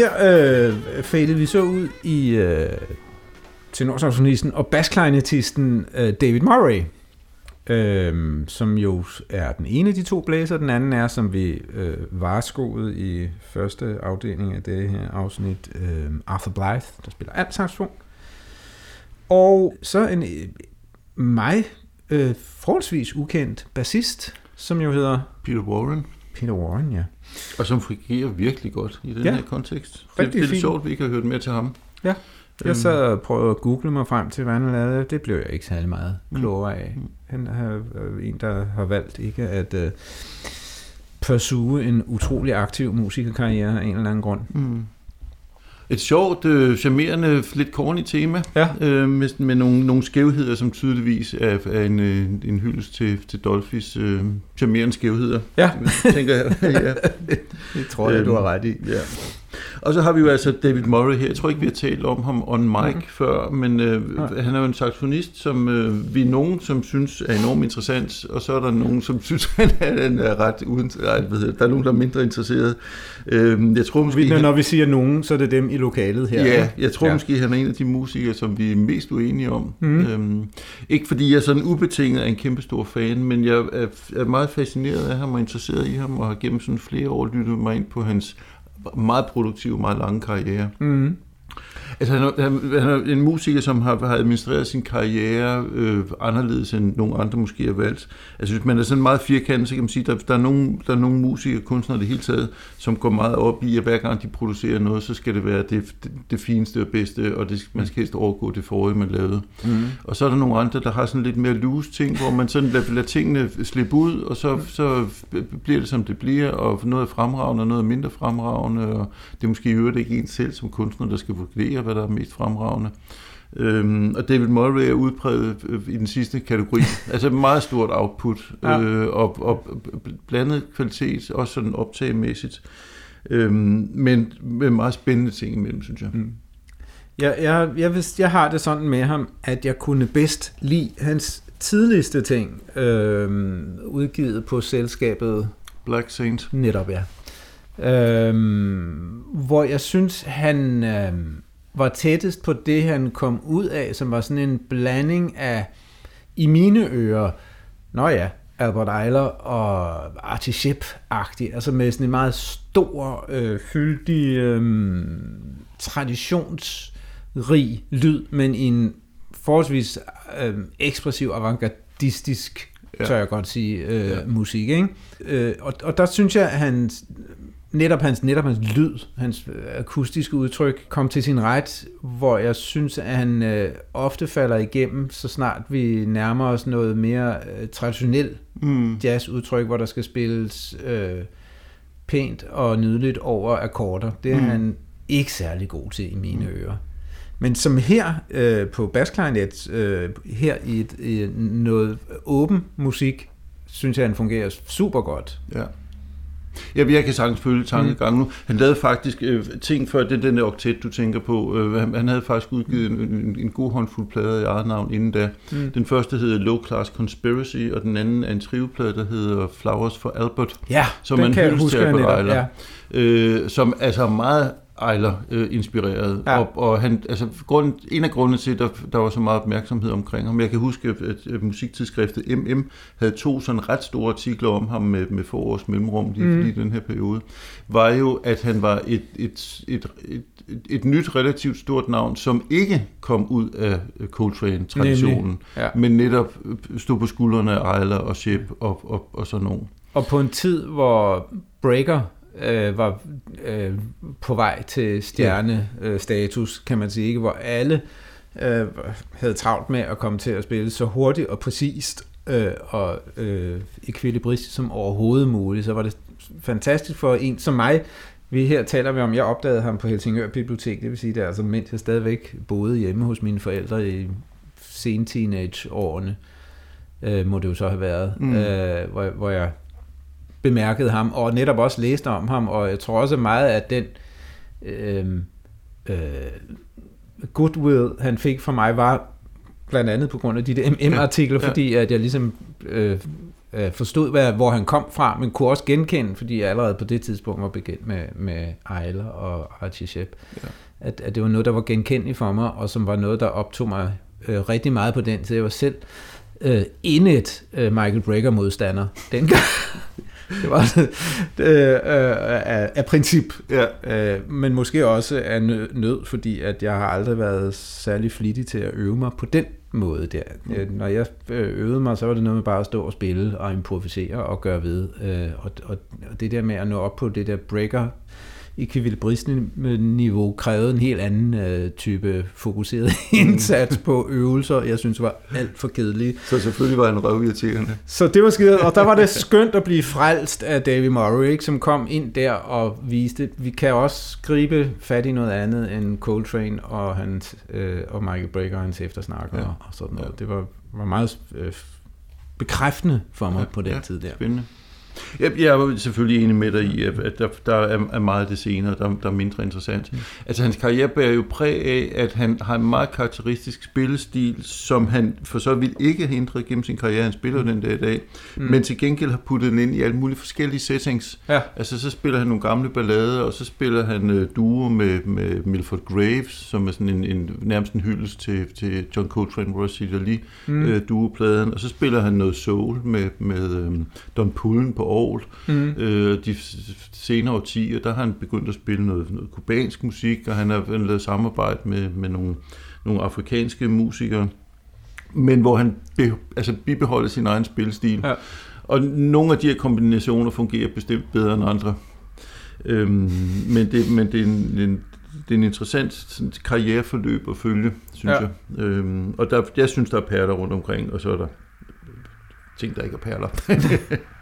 her øh, fadede vi så ud i øh, tenorsaxonisten og baskleinetisten øh, David Murray, øh, som jo er den ene af de to blæser, den anden er, som vi øh, varskoede i første afdeling af det her afsnit, øh, Arthur Blythe, der spiller alt saxofon. Og så en øh, mig øh, forholdsvis ukendt bassist, som jo hedder Peter Warren. Peter Warren, ja. Og som fungerer virkelig godt i den Ja. her kontekst. Det, Rigtig det er lidt sjovt, vi ikke har hørt mere til ham. Ja. Jeg Øhm, og prøvede at google mig frem til, hvad han lavede. Det blev jeg ikke særlig meget klogere af. Mm. Han er øh, en, der har valgt ikke at øh, pursue en utrolig aktiv musikerkarriere af en eller anden grund. Mm. Et sjovt, øh, charmerende, lidt corny tema, Ja. øh, med, med nogle, nogle skævheder, som tydeligvis er, er en, øh, en hyldest til, til Dolphys øh, charmerende skævheder, Ja, (laughs) tænker jeg. ja. (laughs) det tror jeg, du har ret i. Ja. Og så har vi jo altså David Murray her. Jeg tror ikke, vi har talt om ham on mic mm. før, men øh, Nej. han er jo en saxofonist, som øh, vi er nogen, som synes er enormt interessant, og så er der nogen, som (laughs) synes, han er, han er ret uden... Ej, hedder det? Der er nogen, der er mindre interesseret. Øh, jeg tror måske... Vi, han- når vi siger nogen, så er det dem i lokalet her. Ja, jeg tror Ja. måske, han er en af de musikere, som vi er mest uenige om. Mm. Øhm, ikke fordi jeg sådan ubetinget er en kæmpe stor fan, men jeg er, er meget fascineret af ham og interesseret i ham, og har gennem sådan flere år lyttet mig ind på hans meget produktive, meget lange karriere. Mm. Altså, han, er, han, han er en musiker, som har, har administreret sin karriere øh, anderledes end nogle andre måske har valgt. Altså, hvis man er sådan meget firkantet, så kan man sige, at der, der, er nogle, der er nogle musikere, kunstnere det hele taget, som går meget op i, at hver gang de producerer noget, så skal det være det, det, det fineste og bedste, og det, man skal helst overgå det forrige, man lavede. Mm. Og så er der nogle andre, der har sådan lidt mere loose ting, hvor man sådan lader, lader tingene slippe ud, og så, så bliver det, som det bliver, og noget er fremragende, og noget er mindre fremragende, og det er måske i øvrigt ikke en selv som kunstner, der skal vurdere, hvad der er mest fremragende. Øhm, og David Murray er udpræget øh, i den sidste kategori. (laughs) altså meget stort output, Ja. øh, og, og blandet kvalitet, også sådan optagemæssigt. Øhm, men med meget spændende ting imellem, synes jeg. Mm. Jeg, jeg, jeg, vidste, jeg har det sådan med ham, at jeg kunne bedst lide hans tidligste ting, øh, udgivet på selskabet Black Saint. Netop, ja. Øhm, hvor jeg synes, han øhm, var tættest på det, han kom ud af, som var sådan en blanding af, i mine ører, nå ja, Albert Eiler og Artie Ship-agtig, altså med sådan en meget stor, øh, fyldig, øh, traditionsrig lyd, men i en forholdsvis øh, ekspressiv, avantgardistisk, Ja. tør jeg godt sige, øh, ja. musik. Ikke? Øh, og, og der synes jeg, at han netop hans, netop hans lyd, hans øh, akustiske udtryk, kom til sin ret, hvor jeg synes, at han øh, ofte falder igennem, så snart vi nærmer os noget mere øh, traditionelt Mm. jazzudtryk, hvor der skal spilles øh, pænt og nydeligt over akkorder. Det er Mm. mm. han ikke særlig god til i mine mm. ører. Men som her øh, på basklarinet, øh, her i, et, i noget åben musik, synes jeg, han fungerer super godt. Ja. Ja, jeg kan sagtens følge tankegangen nu. Han lavede faktisk øh, ting før, det den der oktet, du tænker på. Øh, han, han havde faktisk udgivet en, en, en god håndfuld plader i eget navn inden da. Mm. Den første hedder Low Class Conspiracy, og den anden er en triveplade, der hedder Flowers for Albert, Ja, Som den en kan jeg huske, netop. Eiler. Ja. øh, som altså meget Eiler-inspireret. Ja. Og, og han, altså, grund, en af grundene til, at der, der var så meget opmærksomhed omkring ham, jeg kan huske, at, at musiktidsskriftet MM havde to sådan ret store artikler om ham med, med få års mellemrum lige, Mm. lige i den her periode, var jo, at han var et, et, et, et, et, et nyt, relativt stort navn, som ikke kom ud af Coltrane-traditionen, Ja. men netop stod på skuldrene af Eiler og Shep og, og, og sådan nogen. Og på en tid, hvor Breaker øh, var øh, på vej til stjernestatus, kan man sige, ikke? hvor alle øh, havde travlt med at komme til at spille så hurtigt og præcist øh, og øh, ekvilibristisk som overhovedet muligt, så var det fantastisk for en som mig. Vi her taler vi om, jeg opdagede ham på Helsingør Bibliotek, det vil sige, det er altså mens jeg stadigvæk boede hjemme hos mine forældre i sen teenage-årene, øh, må det jo så have været, mm. øh, hvor, hvor jeg bemærkede ham, og netop også læste om ham, og jeg tror også meget, at den øh, øh, goodwill, han fik fra mig, var blandt andet på grund af de der MM-artikler, Ja, ja, fordi at jeg ligesom øh, øh, forstod, hvad, hvor han kom fra, men kunne også genkende, fordi jeg allerede på det tidspunkt var bekendt med, med Ejler og Archie Shepp, ja. at, at det var noget, der var genkendeligt for mig, og som var noget, der optog mig øh, rigtig meget på den tid. Jeg var selv øh, indet øh, Michael Brecker-modstander dengang. (laughs) det var øh, øh, af, af princip, ja. øh, men måske også af nød, fordi at jeg har aldrig været særlig flittig til at øve mig på den måde der. Mm. Øh, når jeg øh, øvede mig, så var det noget med bare at stå og spille og improvisere og gøre ved. Øh, og, og, og det der med at nå op på det der breaker ekvilibrisme-niveau krævede en helt anden øh, type fokuseret (laughs) indsats på øvelser, jeg synes var alt for kedelige. Så selvfølgelig var en røvirriterende. Så det var skidt, og der var det skønt at blive frelst af David Murray, ikke, som kom ind der og viste, vi kan også gribe fat i noget andet end Coltrane og, hans, øh, og Michael Brecker og hans eftersnakker ja. og sådan noget. Ja. Det var, var meget øh, bekræftende for mig ja, på den ja, tid der. Spændende. Jeg, jeg er selvfølgelig enig med dig i, at der, der er meget af det senere, der, der er mindre interessant. Mm. Altså hans karriere bærer jo præg af, at han har en meget karakteristisk spillestil, som han for så vidt ikke har hindret gennem sin karriere. Han spiller mm. den der i dag, mm. men til gengæld har puttet den ind i alle mulige forskellige settings. Ja. Altså så spiller han nogle gamle ballader, og så spiller han uh, duo med, med Milford Graves, som er sådan en, en nærmest en hyldest til, til John Coltrane, Rosita Lee mm. uh, duo-pladen, og så spiller han noget soul med, med um, Don Pullen på Aarhus. Mm. Øh, de senere årtier, der har han begyndt at spille noget, noget kubansk musik, og han har lavet samarbejde med, med nogle, nogle afrikanske musikere, men hvor han be, altså bibeholder sin egen spilstil. Ja. Og nogle af de her kombinationer fungerer bestemt bedre end andre. Øhm, men det, men det, er en, en, det er en interessant sådan, karriereforløb at følge, synes ja. jeg. Øhm, og der, jeg synes, der er perler rundt omkring, og så er der ting, der ikke er perler. (laughs)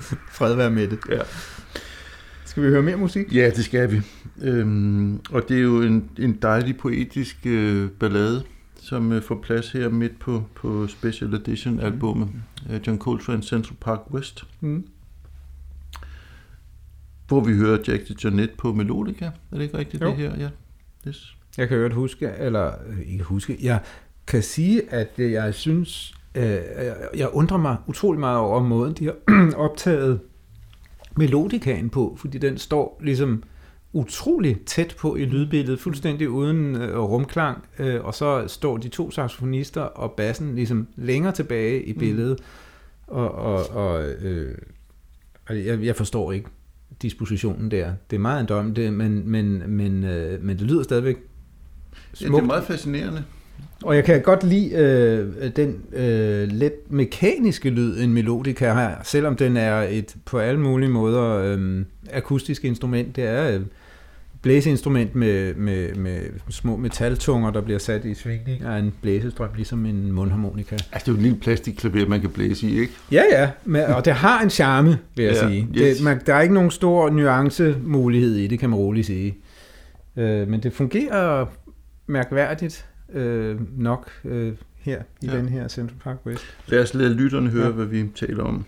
(laughs) Fred være med det. Ja. Skal vi høre mere musik? Ja, det skal vi. Øhm, og det er jo en, en dejlig poetisk øh, ballade, som øh, får plads her midt på, på Special Edition albumet. Mm. John Coltrane Central Park West. Mm. Hvor vi hører Jack de Janet på melodika. Er det ikke rigtigt, jo. det her? Ja. Yes. Jeg kan høre huske, eller øh, ikke huske, jeg kan sige, at jeg synes, øh, jeg undrer mig utrolig meget over måden, de har (clears throat) optaget melodikaen på, fordi den står ligesom utrolig tæt på i lydbilledet, fuldstændig uden øh, rumklang, øh, og så står de to saxofonister og bassen ligesom længere tilbage i mm. billedet, mm. og, og, og øh, jeg, jeg forstår ikke dispositionen der. Det er meget ejendommeligt, det, men, men, men, øh, men det lyder stadigvæk smukt. Ja, det er meget fascinerende. Og jeg kan godt lide øh, den øh, let mekaniske lyd, en melodika har, selvom den er et på alle mulige måder øh, akustisk instrument. Det er øh, blæseinstrument med, med, med små metaltunger, der bliver sat i svingning af en blæsestrøm, ligesom en mundharmonika. Altså, det er jo en lille plastikklaver, man kan blæse i, ikke? Ja, ja, men, og det har en charme, vil jeg ja, sige. Yes. Det, man, der er ikke nogen stor nuancemulighed i det, kan man roligt sige. Øh, men det fungerer mærkværdigt øh, nok øh, her i ja. den her Central Park West. Lad os lade lytterne høre, ja. hvad vi taler om.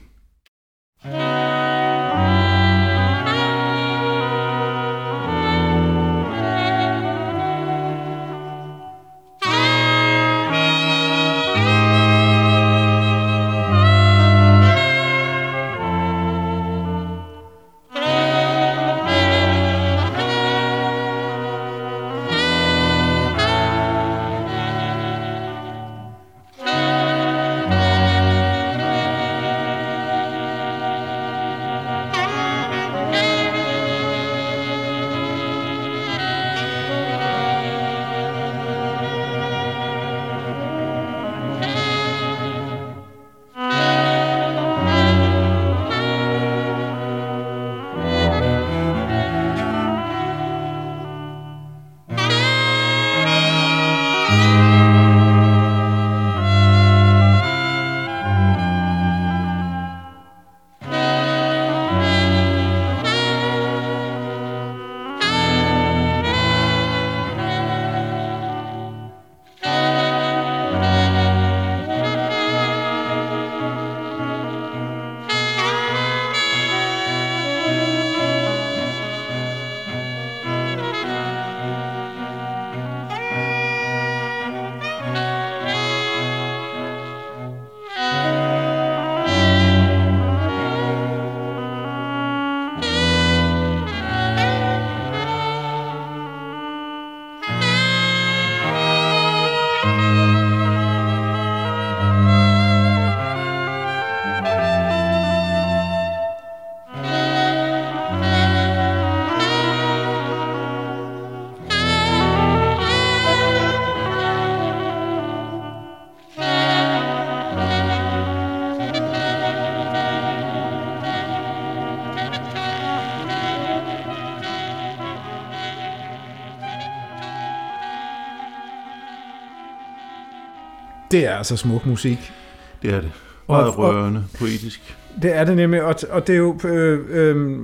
Det er altså smuk musik. Det er det. Meget rørende, poetisk. Det er det nemlig, og, og det er jo øh, øh,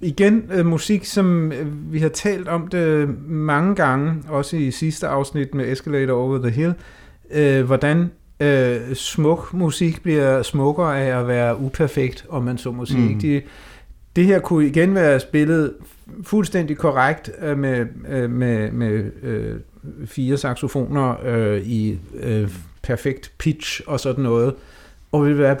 igen øh, musik, som øh, vi har talt om det mange gange, også i sidste afsnit med Escalator Over the Hill, øh, hvordan øh, smuk musik bliver smukkere af at være uperfekt, om man så må sige. Mm. De, det her kunne igen være spillet fuldstændig korrekt øh, med, øh, med, med øh, fire saxofoner øh, i øh, perfekt pitch og sådan noget, og ville være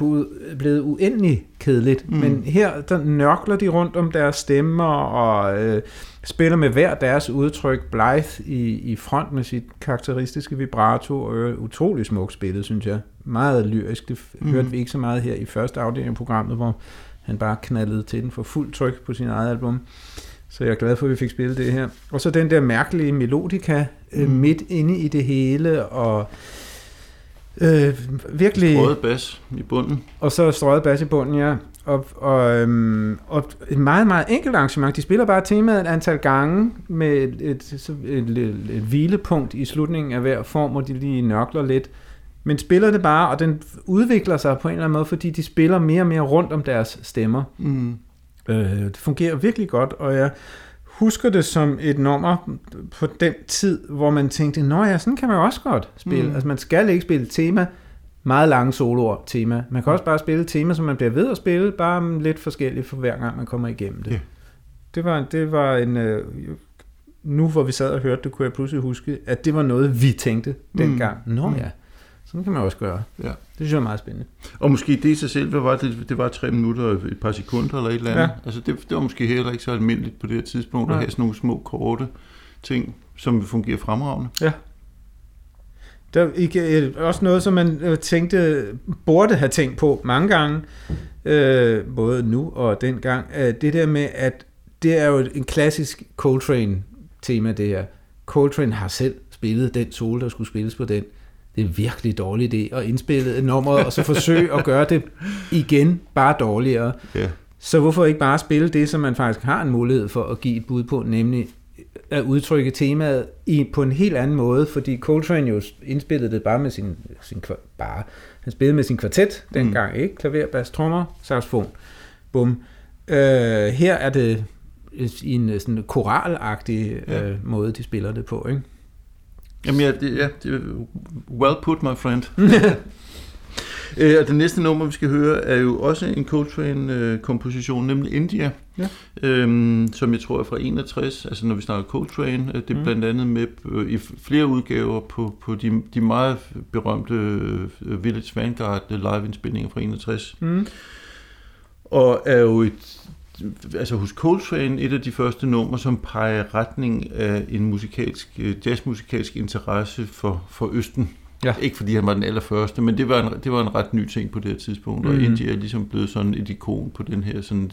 blevet uendelig kedeligt. Mm. Men her, der nørkler de rundt om deres stemmer og øh, spiller med hver deres udtryk. Blythe i, i front med sit karakteristiske vibrato, og utrolig smukt spillet, synes jeg. Meget lyrisk. Det mm. hørte vi ikke så meget her i første afdeling af programmet, hvor han bare knaldede til den for fuld tryk på sin eget album. Så jeg er glad for, at vi fik spillet det her. Og så den der mærkelige melodika øh, mm. midt inde i det hele, og øh, virkelig... Strøget bas i bunden. Og så strøget bas i bunden, ja. Og, og, øhm, og et meget, meget enkelt arrangement. De spiller bare temaet et antal gange med et, et, et, et, et hvilepunkt i slutningen af hver form, hvor de lige nørkler lidt. Men spiller det bare, og den udvikler sig på en eller anden måde, fordi de spiller mere og mere rundt om deres stemmer. Mm. Øh, det fungerer virkelig godt, og jeg husker det som et nummer på den tid, hvor man tænkte, nå ja, sådan kan man også godt spille. Mm. Altså man skal ikke spille tema, meget lange soloer tema. Man kan også bare spille tema, som man bliver ved at spille, bare lidt forskelligt for hver gang man kommer igennem det. Yeah. Det var, det var en... Øh, nu hvor vi sad og hørte det, kunne jeg pludselig huske, at det var noget, vi tænkte dengang. Mm. Nå ja, sådan kan man også gøre. Ja. Det synes jeg er meget spændende. Og måske det i sig selv, hvad var det? Det var tre minutter og et par sekunder eller et eller andet. Ja. Altså det, det var måske heller ikke så almindeligt på det her tidspunkt, ja. at have sådan nogle små, korte ting, som fungerer fremragende. Ja. Der er ikke, også noget, som man øh, tænkte, burde have tænkt på mange gange, øh, både nu og dengang, øh, det der med, at det er jo en klassisk Coltrane-tema, det her. Coltrane har selv spillet den solo, der skulle spilles på den det er virkelig dårlig idé at indspille et nummer, og så forsøge at gøre det igen bare dårligere. Ja. Så hvorfor ikke bare spille det, som man faktisk har en mulighed for at give et bud på, nemlig at udtrykke temaet i, på en helt anden måde, fordi Coltrane jo indspillede det bare med sin, sin bare, han spillede med sin kvartet dengang, mm. ikke? Klaver, bas, trommer, saxofon, bum. Øh, her er det i en sådan koralagtig ja. øh, måde, de spiller det på, ikke? Jamen ja, det, ja det, well put, my friend. (laughs) (laughs) øh, og det næste nummer, vi skal høre, er jo også en Coltrane-komposition, nemlig India, ja. øhm, som jeg tror er fra 61, altså når vi snakker Coltrane. Øh, det er mm. blandt andet med øh, i flere udgaver på, på de, de meget berømte Village Vanguard live-indspilninger fra 61. Mm. Og er jo et altså hos Coltrane et af de første numre, som peger retning af en musikalsk, øh, jazzmusikalsk interesse for, for Østen. Ja. Ikke fordi han var den allerførste, men det var en, det var en ret ny ting på det her tidspunkt, mm. og India er ligesom blevet sådan et ikon på den her sådan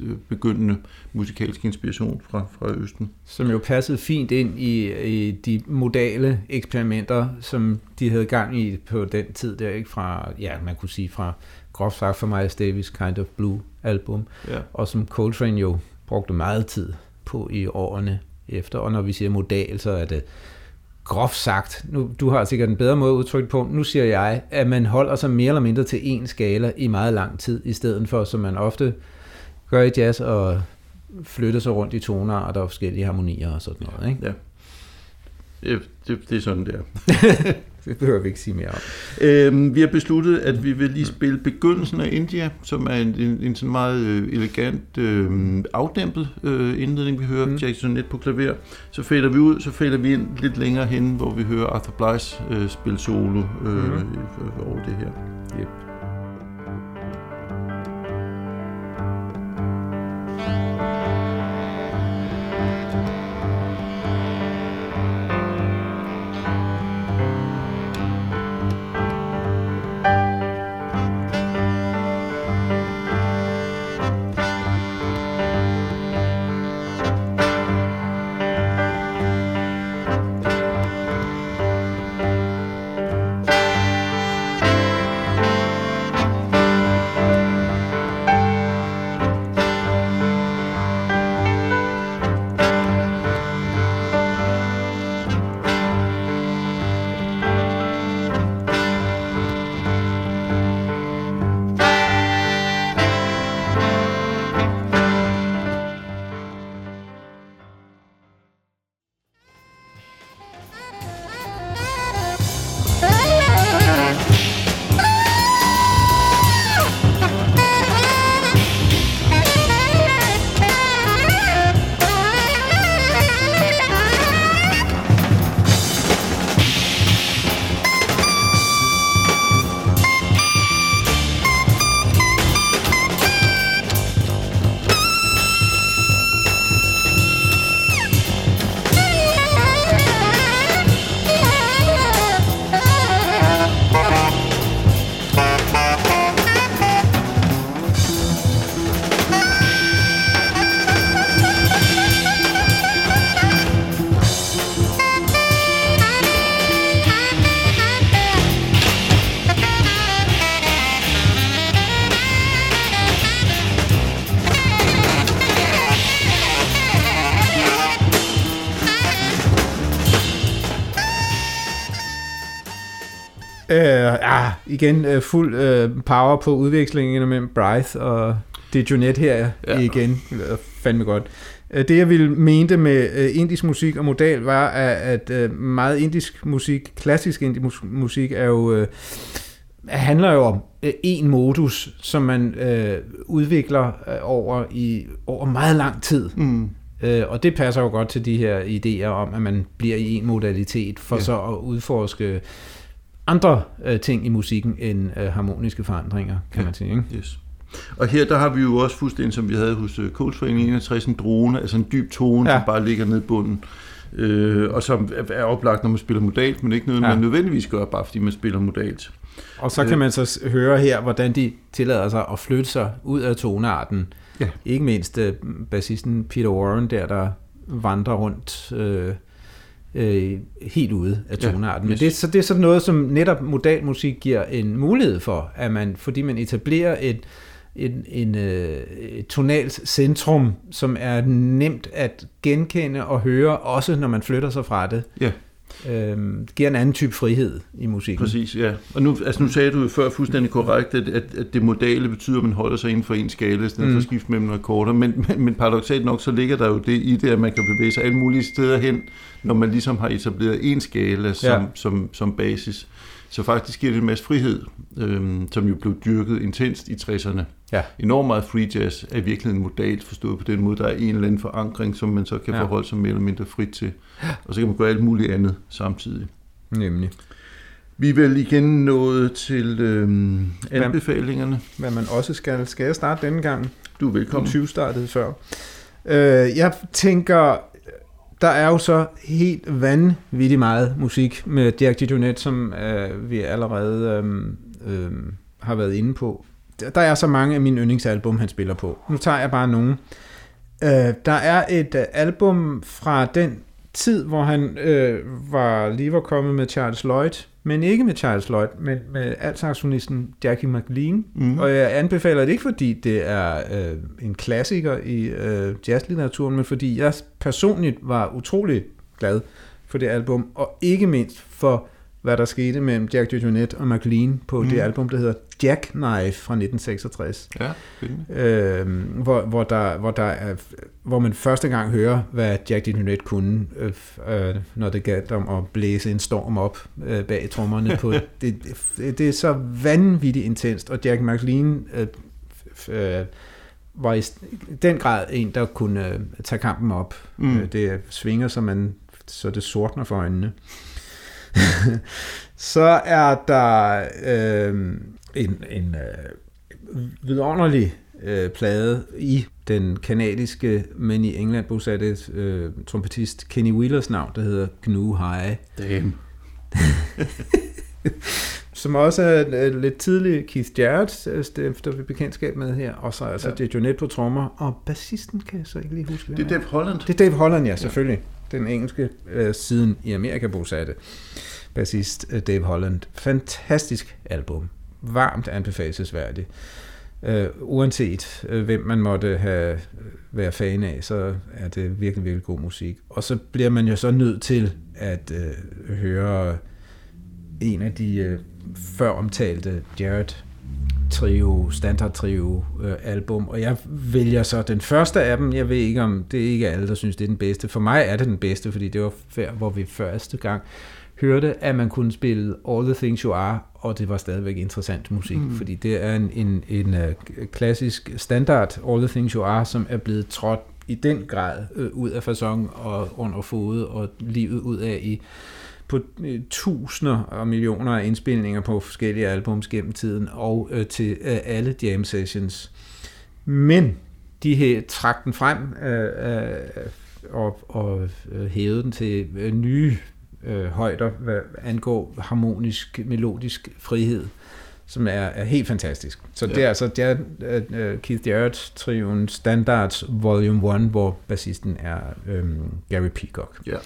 øh, begyndende musikalske inspiration fra, fra Østen. Som jo passede fint ind i, i de modale eksperimenter, som de havde gang i på den tid der, ikke fra, ja, man kunne sige fra groft sagt for Miles Davis Kind of Blue album, ja. og som Coltrane jo brugte meget tid på i årene efter. Og når vi siger modal, så er det groft sagt, nu, du har sikkert en bedre måde at udtrykke på, nu siger jeg, at man holder sig mere eller mindre til én skala i meget lang tid, i stedet for, som man ofte gør i jazz, og flytter sig rundt i toner, og der er forskellige harmonier og sådan noget. Ikke? Ja. Det, det, det er sådan, det er. (laughs) (laughs) Det behøver vi ikke sige mere om. Øhm, vi har besluttet, at vi vil lige spille begyndelsen af India, som er en, en, en sådan meget øh, elegant, øh, afdæmpet øh, indledning, vi hører mm. Jackson Net på klaver. Så fælder vi ud, så fælder vi ind lidt længere hen, hvor vi hører Arthur Blyes øh, spille solo øh, mm. over det her. Yep. Igen uh, fuld uh, power på udvekslingen mellem Bryce og Dejonet her ja. igen. Det fandme godt. Det jeg ville mente med indisk musik og modal var, at, at meget indisk musik, klassisk indisk musik, er jo handler jo om en modus, som man øh, udvikler øh, over i over meget lang tid. Mm. Øh, og det passer jo godt til de her idéer om, at man bliver i en modalitet, for ja. så at udforske andre øh, ting i musikken end øh, harmoniske forandringer, kan ja. man sige. Ikke? Yes. Og her der har vi jo også fuldstændig, som vi havde hos øh, Coachforeningen 61, en drone, altså en dyb tone, ja. som bare ligger ned i bunden. Øh, og som er oplagt, når man spiller modalt, men ikke noget, ja. man nødvendigvis gør, bare fordi man spiller modalt. Og så kan man så høre her, hvordan de tillader sig at flytte sig ud af tonearten. Ja. Ikke mindst uh, bassisten Peter Warren der, der vandrer rundt øh, øh, helt ude af tonearten. Ja. Men det, så det er sådan noget, som netop modal musik giver en mulighed for, at man, fordi man etablerer et, en, en, øh, et tonalt centrum, som er nemt at genkende og høre, også når man flytter sig fra det. Ja øh, giver en anden type frihed i musikken. Præcis, ja. Og nu, altså nu sagde du jo før fuldstændig korrekt, at, at, at det modale betyder, at man holder sig inden for en skala, sådan mm. for skift mellem akkorder, men, men, men paradoxalt nok, så ligger der jo det i det, at man kan bevæge sig alle mulige steder hen, når man ligesom har etableret en skala som, ja. som, som basis. Så faktisk giver det en masse frihed, øhm, som jo blev dyrket intenst i 60'erne. Ja. Enormt meget free jazz er virkelig en modal forstået på den måde, der er en eller anden forankring, som man så kan ja. forholde sig mere eller mindre frit til. Og så kan man gøre alt muligt andet samtidig. Nemlig. Vi er vel igen nået til øhm, anbefalingerne. Hvad man også skal. Skal jeg starte denne gang? Du er velkommen. 20 startede før. Øh, jeg tænker, der er jo så helt vanvittigt meget musik med Jack DeJohnette, som øh, vi allerede øh, øh, har været inde på. Der er så mange af mine yndlingsalbum, han spiller på. Nu tager jeg bare nogle. Øh, der er et øh, album fra den tid, hvor han øh, var lige var kommet med Charles Lloyd, men ikke med Charles Lloyd, men med altsaxonisten Jackie McLean. Mm. Og jeg anbefaler det ikke, fordi det er øh, en klassiker i øh, jazzlitteraturen, men fordi jeg personligt var utrolig glad for det album, og ikke mindst for hvad der skete mellem Jack DeJohnette og McLean på mm. det album, der hedder Jackknife fra 1966. Ja, øh, hvor, hvor, der, hvor, der er, hvor man første gang hører, hvad Jack DeJohnette kunne, øh, øh, når det galt om at blæse en storm op øh, bag trommerne. På, (laughs) det, det, det er så vanvittigt intenst, og Jack McLean øh, øh, var i den grad en, der kunne øh, tage kampen op. Mm. Øh, det svinger, så, man, så det sortner for øjnene. (laughs) så er der øh, en, en øh, vidunderlig øh, plade i den kanadiske, men i England bosatte øh, trompetist Kenny Wheelers navn, der hedder Gnu High. Damn. (laughs) som også er lidt tidlig Keith Jarrett, efter vi bekendtskab med her, og så altså ja. det er Jonette på trommer, og bassisten kan jeg så ikke lige huske. Det er Dave Holland. Det er Dave Holland, ja, selvfølgelig. Ja den engelske øh, siden i Amerika bosatte bassist øh, Dave Holland. Fantastisk album. Varmt anbefalesværdigt. Øh, uanset øh, hvem man måtte have været være fan af, så er det virkelig, virkelig god musik. Og så bliver man jo så nødt til at øh, høre en af de øh, før omtalte Jared trio, standard trio øh, album, og jeg vælger så den første af dem. Jeg ved ikke om, det er ikke alle, der synes, det er den bedste. For mig er det den bedste, fordi det var før, hvor vi første gang hørte, at man kunne spille All the Things You Are, og det var stadigvæk interessant musik, mm. fordi det er en, en, en uh, klassisk standard All the Things You Are, som er blevet trådt i den grad uh, ud af fasong og under fod og livet ud af i på øh, tusinder og millioner af indspilninger på forskellige albums gennem tiden, og øh, til øh, alle jam sessions. Men de her trak den frem øh, øh, og, og øh, hævede den til øh, nye øh, højder, hvad angår harmonisk, melodisk frihed, som er, er helt fantastisk. Så ja. det er altså det er, uh, Keith Jarrett trioen Standards Volume 1, hvor bassisten er øh, Gary Peacock. Ja.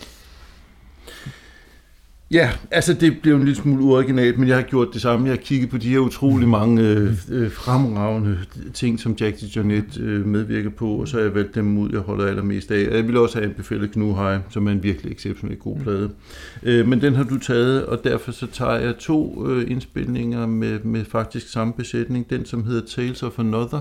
Ja, altså det blev en lille smule uoriginalt, men jeg har gjort det samme. Jeg har kigget på de her utrolig mange øh, øh, fremragende ting, som Jack Jonet øh, medvirker på, og så har jeg valgt dem ud, jeg holder allermest af. Jeg vil også have anbefalet Knuhaj, som er en virkelig exceptionelt god plade. Øh, men den har du taget, og derfor så tager jeg to øh, indspilninger med, med faktisk samme besætning. Den, som hedder Tales of Another,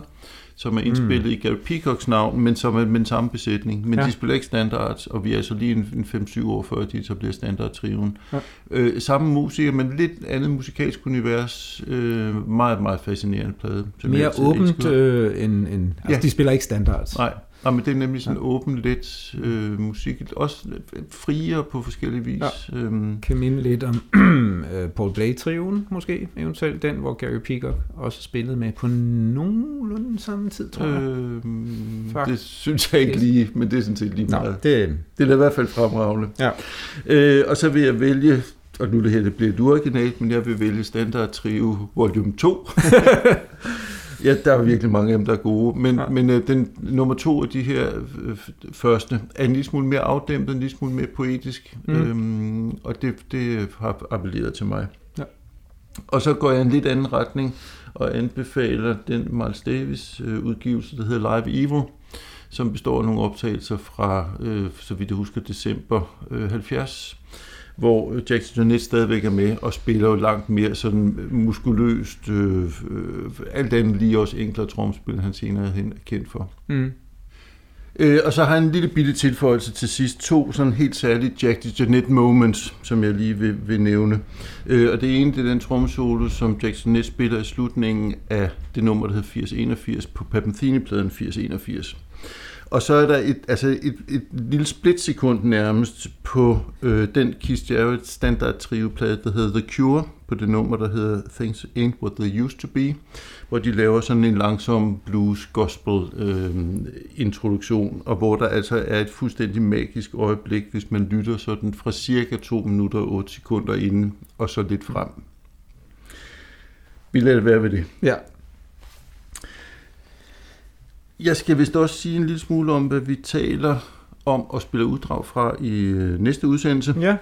som er indspillet mm. i Gary Peacocks navn, men som er med den samme besætning. Men ja. de spiller ikke standards, og vi er altså lige en, en 5-7 år før de etablerer standard-triven. Ja. Øh, samme musiker, men lidt andet musikalsk univers. Øh, meget, meget fascinerende plade. Mere åbent øh, end... end altså, ja. de spiller ikke standards. Nej, Ja, men det er nemlig sådan ja. åben, let øh, musik. Også friere på forskellige vis. Ja. Øhm. Kan minde lidt om (clears throat) øh, Paul Blay-triven, måske eventuelt den, hvor Gary Peacock også spillede med på nogenlunde samme tid, tror jeg. Øhm, det synes jeg ikke lige, men det er sådan set lige meget. Nå, det, det er i hvert fald fremragende. Ja. Øh, og så vil jeg vælge og nu det her, det bliver et originalt, men jeg vil vælge Standard Trio Volume 2. (laughs) Ja, der er virkelig mange af dem, der er gode. Men, ja. men uh, den nummer to af de her uh, første er en lille smule mere afdæmpet, en lille smule mere poetisk. Mm. Øhm, og det, det har appelleret til mig. Ja. Og så går jeg en lidt anden retning og anbefaler den Miles Davis uh, udgivelse, der hedder Live Evil, som består af nogle optagelser fra, uh, så vidt jeg husker, december uh, 70 hvor Jackson Jonet stadigvæk er med og spiller jo langt mere sådan muskuløst, øh, øh, alt andet lige også enklere tromspil, han senere hen er kendt for. Mm. Øh, og så har han en lille bitte tilføjelse til sidst. To sådan helt særlige Jack Jonet moments, som jeg lige vil, vil nævne. Øh, og det ene, det er den trommesolo, som Jack Jonet spiller i slutningen af det nummer, der hedder 8081 på Papanthini-pladen 8081. Og så er der et, altså et, et lille splitsekund nærmest på øh, den Keith Jarrett standard trioplade, der hedder The Cure, på det nummer, der hedder Things Ain't What They Used To Be, hvor de laver sådan en langsom blues gospel øh, introduktion, og hvor der altså er et fuldstændig magisk øjeblik, hvis man lytter sådan fra cirka 2 minutter og 8 sekunder inden, og så lidt frem. Vi lader det være ved det. Ja, jeg skal vist også sige en lille smule om, hvad vi taler om og spille uddrag fra i øh, næste udsendelse. Ja.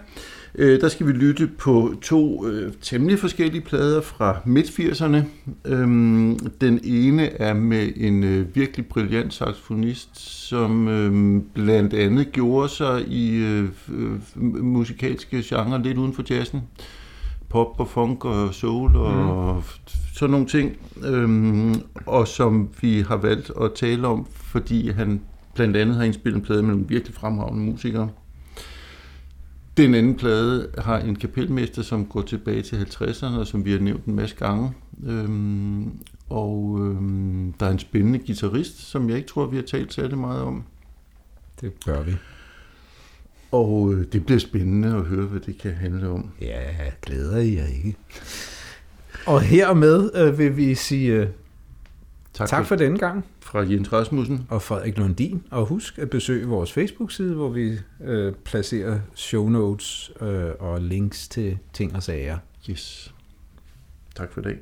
Øh, der skal vi lytte på to øh, temmelig forskellige plader fra midt-80'erne. Øhm, den ene er med en øh, virkelig brilliant saxofonist, som øh, blandt andet gjorde sig i øh, øh, musikalske genre lidt uden for jazzen. Pop og funk og soul og mm sådan nogle ting, øhm, og som vi har valgt at tale om, fordi han blandt andet har indspillet en plade med nogle virkelig fremragende musikere. Den anden plade har en kapelmester, som går tilbage til 50'erne, og som vi har nævnt en masse gange. Øhm, og øhm, der er en spændende guitarist, som jeg ikke tror, vi har talt særlig meget om. Det bør vi. Og øh, det bliver spændende at høre, hvad det kan handle om. Ja, glæder I jer ikke. Og hermed øh, vil vi sige øh, tak, tak for, denne gang. Fra Jens Rasmussen. Og Frederik Lundin. Og husk at besøge vores Facebook-side, hvor vi øh, placerer show notes øh, og links til ting og sager. Yes. Tak for det.